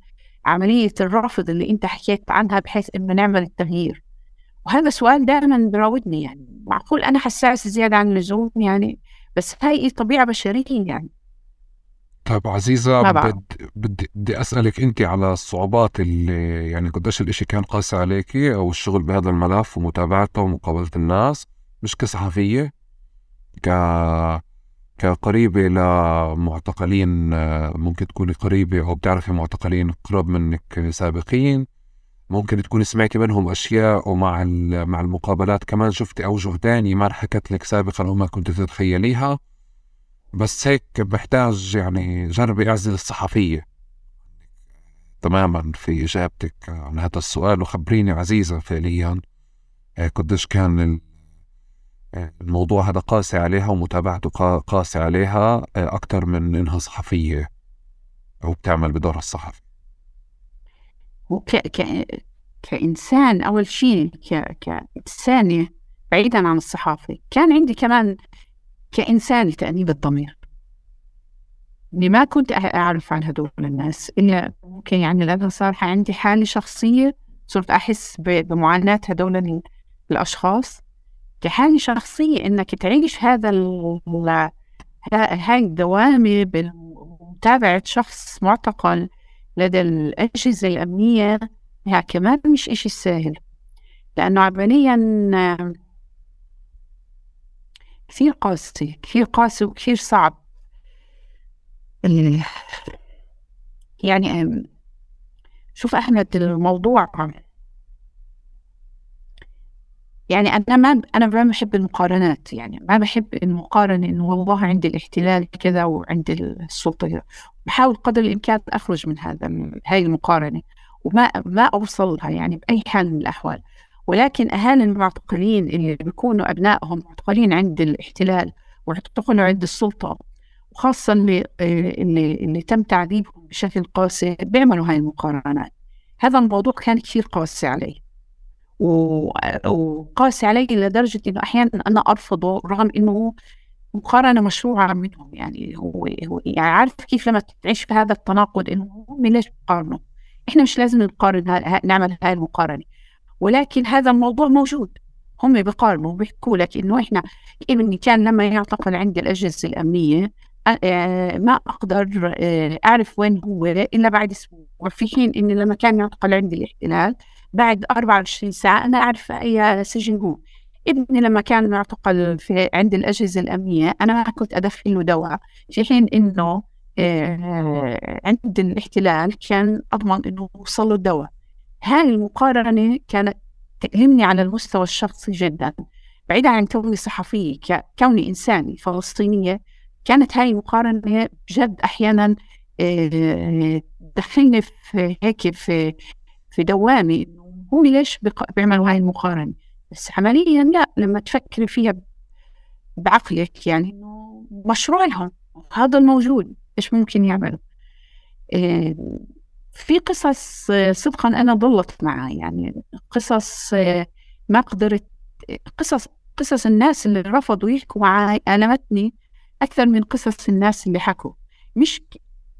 عملية الرفض اللي أنت حكيت عنها بحيث إنه نعمل التغيير؟ وهذا سؤال دائما براودني يعني معقول أنا حساس زيادة عن اللزوم يعني؟ بس هاي طبيعة بشرية يعني. طيب عزيزة بدي بدي بدي أسألك أنت على الصعوبات اللي يعني قديش الإشي كان قاسي عليكي أو الشغل بهذا الملف ومتابعته ومقابلة الناس مش كصحفية ك كقريبة لمعتقلين ممكن تكوني قريبة أو بتعرفي معتقلين قرب منك سابقين. ممكن تكوني سمعتي منهم أشياء ومع مع المقابلات كمان شفتي أوجه تانية ما حكت لك سابقا أو ما كنت تتخيليها. بس هيك بحتاج يعني جربي أعزل الصحفية. تماما في إجابتك عن هذا السؤال وخبريني عزيزة فعليا. آه، قديش كان آه، الموضوع هذا قاسي عليها ومتابعته قاسي عليها آه، أكثر من إنها صحفية أو بتعمل بدور الصحفي. وك... ك... كإنسان أول شيء ك... كإنسانة بعيدا عن الصحافة. كان عندي كمان كإنسان تأنيب الضمير. إني ما كنت أعرف عن هدول الناس. إلا ممكن يعني لأنه صار عندي حالة شخصية صرت أحس بمعاناة هدول الأشخاص. كحالة شخصية إنك تعيش هذا هاي الدوامة بمتابعة شخص معتقل لدى الأجهزة الأمنية. ها كمان مش إشي سهل لأنه عمليا كثير قاسي كثير قاسي وكثير صعب. يعني شوف أحمد الموضوع يعني أنا ما أنا ما بحب المقارنات يعني ما بحب المقارنة إنه والله عندي الاحتلال كذا وعندي السلطة كذا. بحاول قدر الإمكان أخرج من هذا هاي المقارنة وما ما أوصلها يعني بأي حال من الأحوال. ولكن أهالي المعتقلين اللي بيكونوا أبنائهم معتقلين عند الاحتلال واعتقلوا عند السلطة وخاصة اللي, اللي, اللي تم تعذيبهم بشكل قاسي بيعملوا هاي المقارنات. هذا الموضوع كان كثير قاسي علي. وقاسي علي لدرجة إنه أحيانا أنا أرفضه رغم إنه مقارنة مشروعة منهم. يعني هو, هو يعني عارف كيف لما تعيش في هذا التناقض إنه هم ليش بقارنوا إحنا مش لازم نقارن نعمل هاي المقارنة. ولكن هذا الموضوع موجود. هم بيقارنوا بيحكوا لك إنه إحنا ابني كان لما يعتقل عند الأجهزة الأمنية ما أقدر أعرف وين هو إلا بعد أسبوع. وفي حين اني لما كان يعتقل عندي الاحتلال بعد 24 ساعة أنا أعرف أي سجن هو. ابني لما كان معتقل في عند الأجهزة الأمنية أنا ما كنت أدخل له دواء في حين إنه عند الاحتلال كان أضمن إنه يوصل له الدواء. هذه المقارنة كانت تألمني على المستوى الشخصي جدا. بعيدا عن كوني صحفية كوني إنساني فلسطينية كانت هاي المقارنة بجد أحيانا آه، في هيك في في دوامي. هم ليش بيعملوا هاي المقارنة؟ بس عمليا لا لما تفكري فيها بعقلك يعني إنه مشروع لهم هذا الموجود إيش ممكن يعملوا آه، في قصص صدقا أنا ضلت معي يعني قصص ما قدرت قصص قصص الناس اللي رفضوا يحكوا معي ألمتني أكثر من قصص الناس اللي حكوا مش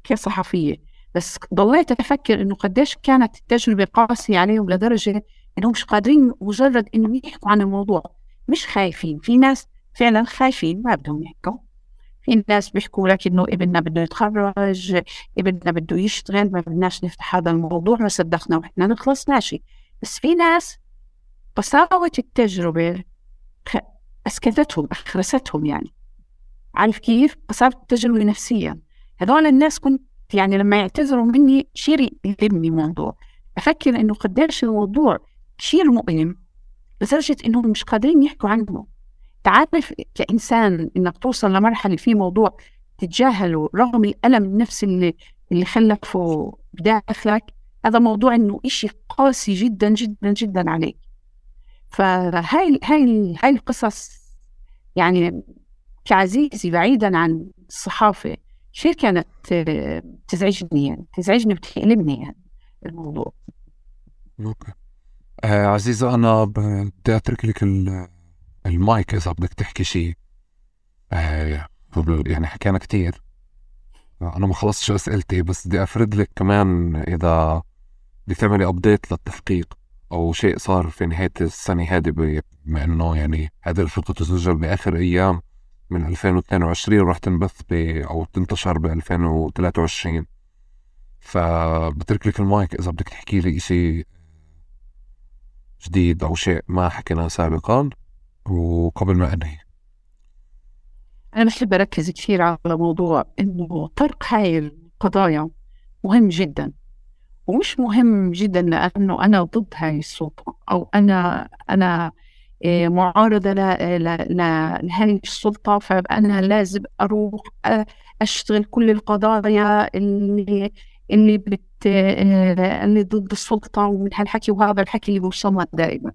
كصحفية. بس ضليت أفكر إنه قديش كانت التجربة قاسية عليهم لدرجة إنهم مش قادرين مجرد إنهم يحكوا عن الموضوع. مش خايفين. في ناس فعلا خايفين ما بدهم يحكوا. في ناس بيحكوا لك إنه ابننا بده يتخرج ابننا بده يشتغل ما بدناش نفتح هذا الموضوع ما صدقنا وإحنا نخلص ماشي بس في ناس قساوة التجربة أسكتتهم أخرستهم يعني. عارف كيف؟ صارت تجربه نفسيا. هذول الناس كنت يعني لما يعتذروا مني شيء يلمني الموضوع. أفكر إنه قديش الموضوع كثير مؤلم لدرجة انهم مش قادرين يحكوا عنه. تعرف كإنسان إنك توصل لمرحلة في موضوع تتجاهله رغم الألم النفسي اللي اللي خلفه بداخلك هذا موضوع إنه إشي قاسي جدا جدا جدا عليك. فهاي هاي هاي القصص يعني كعزيزة بعيدا عن الصحافة. شيء كانت تزعجني يعني تزعجني وتقلبني يعني الموضوع. okay. آه عزيزة أنا بدي أترك لك المايك إذا بدك تحكي شيء. آه يعني حكينا كتير. أنا ما خلصتش أسئلتي بس بدي أفرد لك كمان إذا بدي تعملي أبديت للتحقيق أو شيء صار في نهاية السنة هذه بما إنه يعني هذه الحلقة تسجل بآخر أيام. من 2022 وراح تنبث ب أو تنتشر ب 2023 فبترك لك المايك إذا بدك تحكي لي إشي جديد أو شيء ما حكيناه سابقا وقبل ما أنهي. أنا بحب أركز كثير على موضوع إنه طرق هاي القضايا مهم جدا. ومش مهم جدا لأنه أنا ضد هاي السلطة أو أنا أنا آه، معارضة لهذه السلطة فأنا لازم أروح أشتغل كل القضايا اللي اللي بت آه، اللي ضد السلطة ومن هالحكي وهذا الحكي اللي بوصلنا دائما.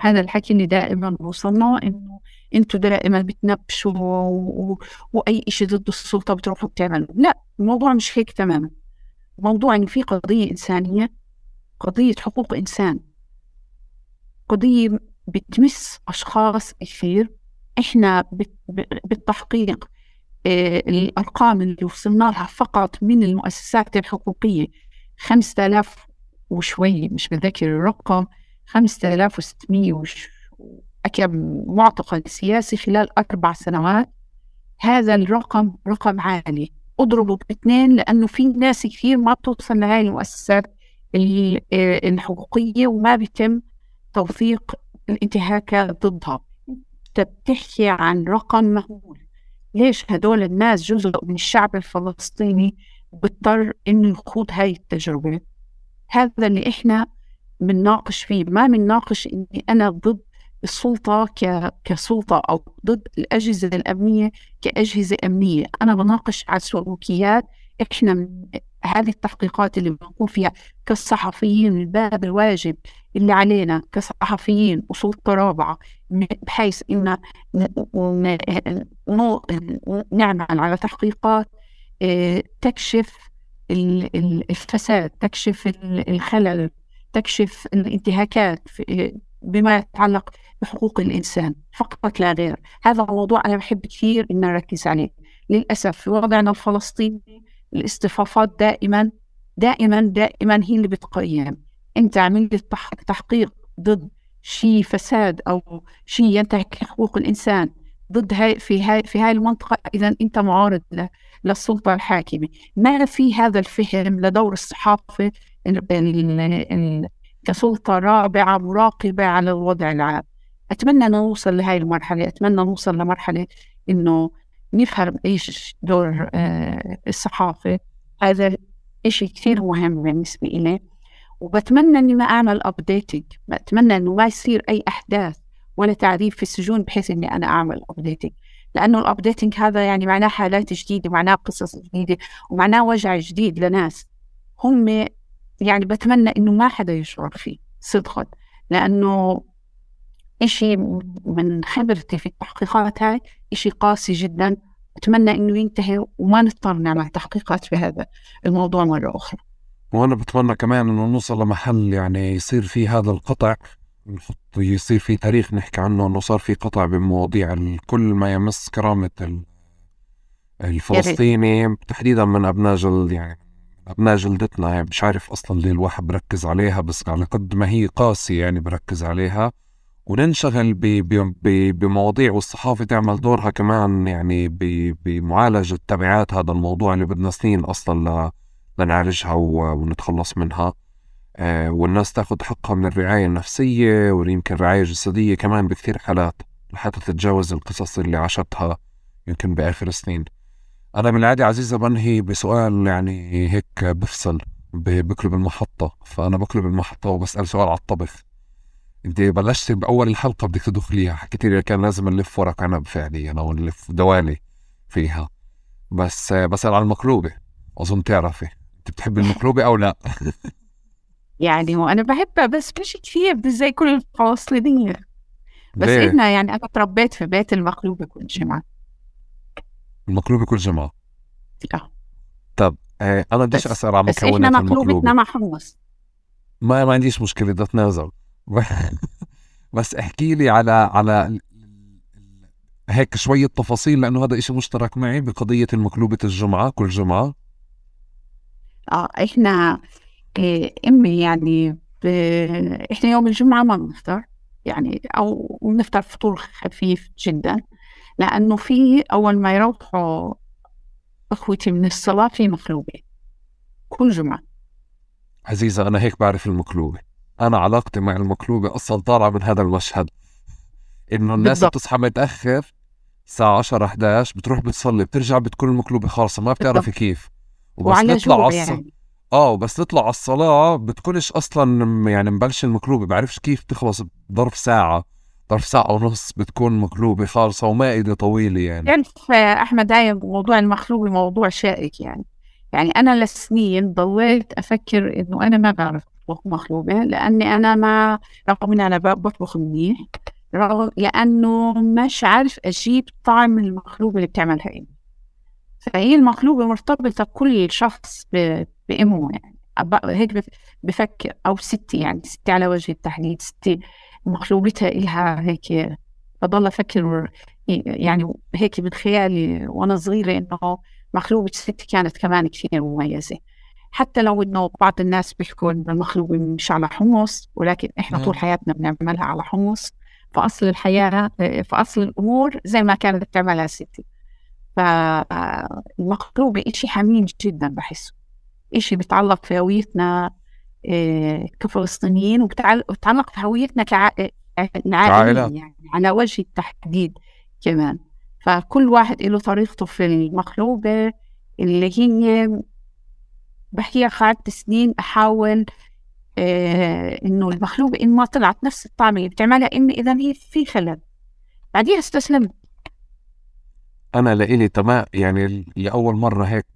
هذا الحكي اللي دائما بوصلنا إنه أنتوا دائما بتنبشوا و... وأي شيء ضد السلطة بتروحوا بتعملوا. لا الموضوع مش هيك تماما. موضوع إن في قضية إنسانية قضية حقوق إنسان قضية بتمس أشخاص كثير إحنا بالتحقيق آه، الأرقام اللي وصلنا لها فقط من المؤسسات الحقوقية خمسة آلاف وشوي مش بتذكر الرقم خمسة آلاف وستمية وش كم معتقل سياسي خلال أربع سنوات. هذا الرقم رقم عالي. أضربه باثنين لأنه في ناس كثير ما بتوصل لهي المؤسسات الحقوقية وما بيتم توثيق الانتهاكات ضدها. انت بتحكي عن رقم مهول ليش هدول الناس جزء من الشعب الفلسطيني بيضطر إنه يخوض هاي التجربة؟ هذا اللي إحنا بنناقش فيه. ما بنناقش إني أنا ضد السلطة كسلطة أو ضد الأجهزة الأمنية كأجهزة أمنية. أنا بناقش على السلوكيات إحنا من هذه التحقيقات اللي بنقوم فيها كصحفيين الباب الواجب اللي علينا كصحفيين وسلطة رابعة بحيث إن نعمل على تحقيقات آه، تكشف الفساد تكشف الخلل تكشف الانتهاكات بما يتعلق بحقوق الإنسان فقط لا غير. هذا موضوع أنا بحب كثير إن نركز عليه. للأسف في وضعنا الفلسطيني الاصطفافات دائما دائما دائما هي اللي بتقيم. أنت عملت تحقيق ضد شيء فساد أو شيء ينتهك حقوق الإنسان ضد هاي في هاي في هاي المنطقة إذا أنت معارض للسلطة الحاكمة. ما في هذا الفهم لدور الصحافة كسلطة رابعة مراقبة على الوضع العام. أتمنى نوصل لهاي المرحلة أتمنى نوصل لمرحلة إنه نفهم إيش دور آه الصحافة. هذا إشي كثير مهم بالنسبة إلي. وبتمنى إني ما أعمل updating بتمنى إنه ما يصير أي أحداث ولا تعذيب في السجون بحيث إني أنا أعمل updating لأنه ال updating هذا يعني معناه حالات جديدة معناه قصص جديدة ومعناه وجع جديد لناس. هم يعني بتمنى إنه ما حدا يشعر فيه صدقا. لأنه إشي من خبرتي في التحقيقات هاي إشي قاسي جدا. أتمنى إنه ينتهي وما نضطر نعمل تحقيقات في هذا الموضوع مرة أخرى. وأنا بتمنى كمان إنه نوصل لمحل يعني يصير في هذا القطع نحط يصير في تاريخ نحكي عنه إنه صار في قطع بمواضيع كل ما يمس كرامة الفلسطيني تحديدا من أبناء جلد يعني أبناء جلدتنا يعني مش عارف أصلا ليه الواحد بركز عليها بس على قد ما هي قاسية يعني بركز عليها. وننشغل بمواضيع والصحافة تعمل دورها كمان يعني بمعالجة تبعات هذا الموضوع اللي بدنا سنين أصلا لنعالجها ونتخلص منها. آه، والناس تأخذ حقها من الرعاية النفسية ويمكن الرعاية الجسدية كمان بكثير حالات لحتى تتجاوز القصص اللي عاشتها يمكن بآخر سنين. أنا من العادة عزيزة بنهي بسؤال يعني هيك بفصل بقلب المحطة. فأنا بقلب المحطة وبسأل سؤال على الطبخ. انت بلشتي بأول الحلقة بدك تدخليها حكيتي لي كان لازم نلف ورق عنب فعليا أو نلف دوالي فيها. بس بسال عن المقلوبة. أظن تعرفي. أنت بتحبي المقلوبة أو لا؟ يعني وأنا بحبها بس مش كثير زي كل الفلسطينيه بس ليه؟ إحنا يعني أنا تربيت في بيت المقلوبة كل جمعة. المقلوبة كل جمعة؟ آه. طب آه أنا بديش أسأل عن بس إحنا مكونات مقلوبتنا المقلوبة. مع حمص ما ما عنديش مشكلة بدي اتنازل بس احكي لي على على هيك شوية تفاصيل لأنه هذا إشي مشترك معي بقضية المقلوبة الجمعة كل جمعة. آه إحنا إيه أمي يعني ب... إحنا يوم الجمعة ما بنفطر يعني أو بنفطر فطور خفيف جدا لأنه في أول ما يروحوا إخوتي من الصلاة في مقلوبة كل جمعة. عزيزة أنا هيك بعرف المقلوبة. أنا علاقتي مع المقلوبة أصلا طالعة من هذا المشهد. إنه الناس بالضبط. بتصحى متأخر الساعة 10 11 بتروح بتصلي بترجع بتكون المقلوبة خالصة ما بتعرفي. كيف. وبس نطلع على يعني. آه وبس نطلع على الصلاة بتكونش أصلا م- يعني مبلش المقلوبة بعرفش كيف تخلص بظرف ساعة ظرف ساعة ونص بتكون مقلوبة خالصة ومائدة طويلة يعني. تعرف آه، أحمد هاي موضوع المخلوبه موضوع شائك يعني. يعني أنا لسنين ضليت أفكر إنه أنا ما بعرف. اطبخ مخلوبة لأني أنا ما رغم أنا ب- بطبخ منيح رغم لأنه مش عارف أجيب طعم المخلوبة اللي بتعملها امي فهي المخلوبة مرتبطة بكل شخص ب- بأمه يعني. هيك بف- بفكر أو ستي يعني ستي على وجه التحديد ستي مخلوبتها إلها هيك بضل أفكر يعني هيك من خيالي وأنا صغيرة إنه مخلوبة ستي كانت كمان كثير مميزة. حتى لو إنه بعض الناس بيحكوا إنه المخلوبة مش على حمص ولكن إحنا. طول حياتنا بنعملها على حمص فأصل الحياة فأصل الأمور زي ما كانت بتعملها ستي فالمخلوبة إشي حميم جدا بحسه إشي بيتعلق في هويتنا إيه، كفلسطينيين وبتعل- وبتعلق في هويتنا كع... كعائلة. يعني على وجه التحديد كمان فكل واحد له طريقته في المخلوبة اللي هي بحكيها قعدت سنين أحاول آه إنه المخلوبة إن ما طلعت نفس الطعم اللي بتعملها أمي إذا هي في خلل. بعديها استسلمت أنا لإلي تمام يعني لأول مرة هيك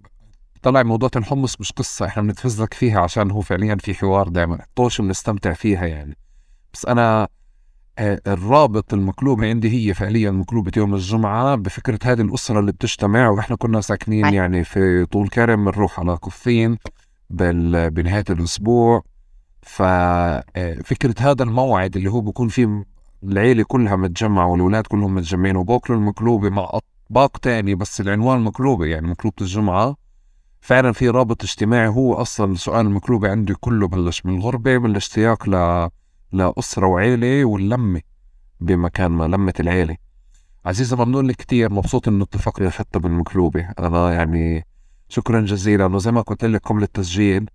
طلع موضوع الحمص مش قصة إحنا بنتفزلك فيها عشان هو فعليا في حوار دائما طوش بنستمتع فيها يعني. بس أنا الرابط المقلوبة عندي هي فعليا مقلوبة يوم الجمعة بفكرة هذه الأسرة اللي بتجتمع وإحنا كنا ساكنين. يعني في طول كرم بنروح على كفين بال... بنهاية الأسبوع ففكرة هذا الموعد اللي هو بيكون فيه العيلة كلها متجمعة والأولاد كلهم متجمعين وباكلوا المقلوبة مع أطباق تاني بس العنوان مقلوبة يعني مقلوبة الجمعة فعلا في رابط اجتماعي هو أصلا سؤال المقلوبة عندي كله بلش من الغربة من الاشتياق ل... لأسرة وعيلة واللمة بمكان ما لمة العيلة. عزيزة ممنون لك كتير مبسوط إنه اتفقنا حتى بالمقلوبة. أنا يعني شكرا جزيلا. وزي ما قلت لك قبل التسجيل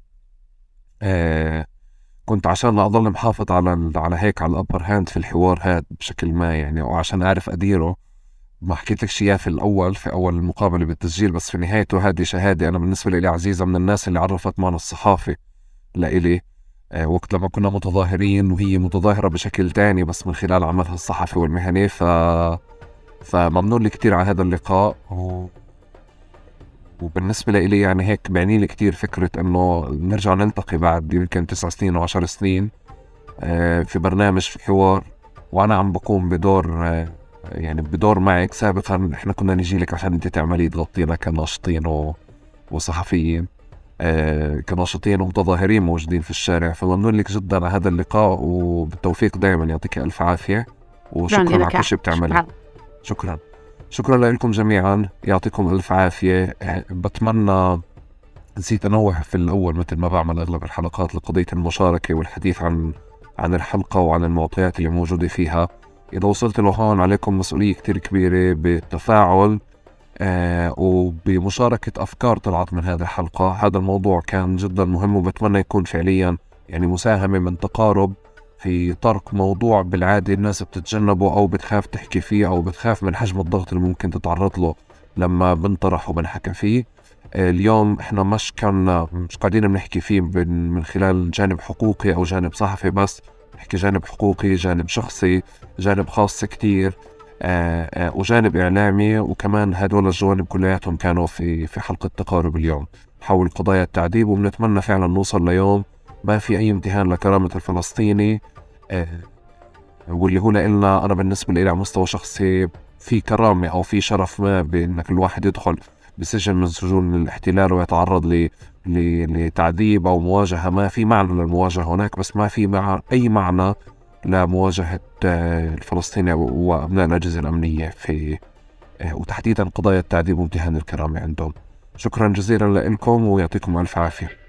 آه كنت عشان أضل محافظ على على هيك على ال upper hand في الحوار هاد بشكل ما يعني وعشان أعرف أديره. ما حكيت لك إياه في الأول في أول المقابلة بالتسجيل بس في نهايته هذه شهادة أنا بالنسبة لي عزيزة من الناس اللي عرفت معنى الصحافة لإلي. وقت لما كنا متظاهرين وهي متظاهرة بشكل تاني بس من خلال عملها الصحفي والمهني ف فممنون لي كتير على هذا اللقاء. و... وبالنسبة لإلي يعني هيك بعني لي كتير فكرة إنه نرجع نلتقي بعد يمكن تسع سنين أو عشر سنين آه، في برنامج في حوار. وأنا عم بقوم بدور آه، يعني بدور معك سابقا. إحنا كنا نجي لك عشان أنت تعملي تغطينا كناشطين و... وصحفيين. آه، كناشطين ومتظاهرين موجودين في الشارع. فممنون لك جدا على هذا اللقاء وبالتوفيق دائما يعطيك ألف عافية وشكرا على. كل شيء بتعمله. شكراً. شكرا. شكرا لكم جميعا. يعطيكم ألف عافية. آه، بتمنى نسيت أنوه في الأول مثل ما بعمل أغلب الحلقات لقضية المشاركة والحديث عن عن الحلقة وعن المعطيات اللي موجودة فيها. إذا وصلت لهون عليكم مسؤولية كتير كبيرة بالتفاعل. آه وبمشاركة أفكار طلعت من هذه الحلقة. هذا الموضوع كان جدا مهم وبتمنى يكون فعليا يعني مساهمة من تقارب في ترك موضوع بالعادة الناس بتتجنبه أو بتخاف تحكي فيه أو بتخاف من حجم الضغط اللي ممكن تتعرض له لما بنطرح وبنحكى فيه. اليوم إحنا مش كنا مش قاعدين بنحكي فيه من خلال جانب حقوقي أو جانب صحفي بس. نحكي جانب حقوقي جانب شخصي جانب خاص كتير. وجانب إعلامي وكمان هدول الجوانب كلياتهم كانوا في في حلقة تقارب اليوم. حول قضايا التعذيب وبنتمنى فعلا نوصل ليوم ما في أي امتهان لكرامة الفلسطيني واللي هو لإلنا أنا بالنسبة لي على مستوى شخصي في كرامة أو في شرف ما بإنك الواحد يدخل بسجن من سجون الاحتلال ويتعرض ل لتعذيب أو مواجهة. ما في معنى للمواجهة هناك بس ما في مع أي معنى لمواجهة آه، الفلسطينيين وأبناء الأجهزة الأمنية في آه، وتحديدا قضايا التعذيب وامتهان الكرامة عندهم. شكرا جزيلا لكم ويعطيكم ألف عافية.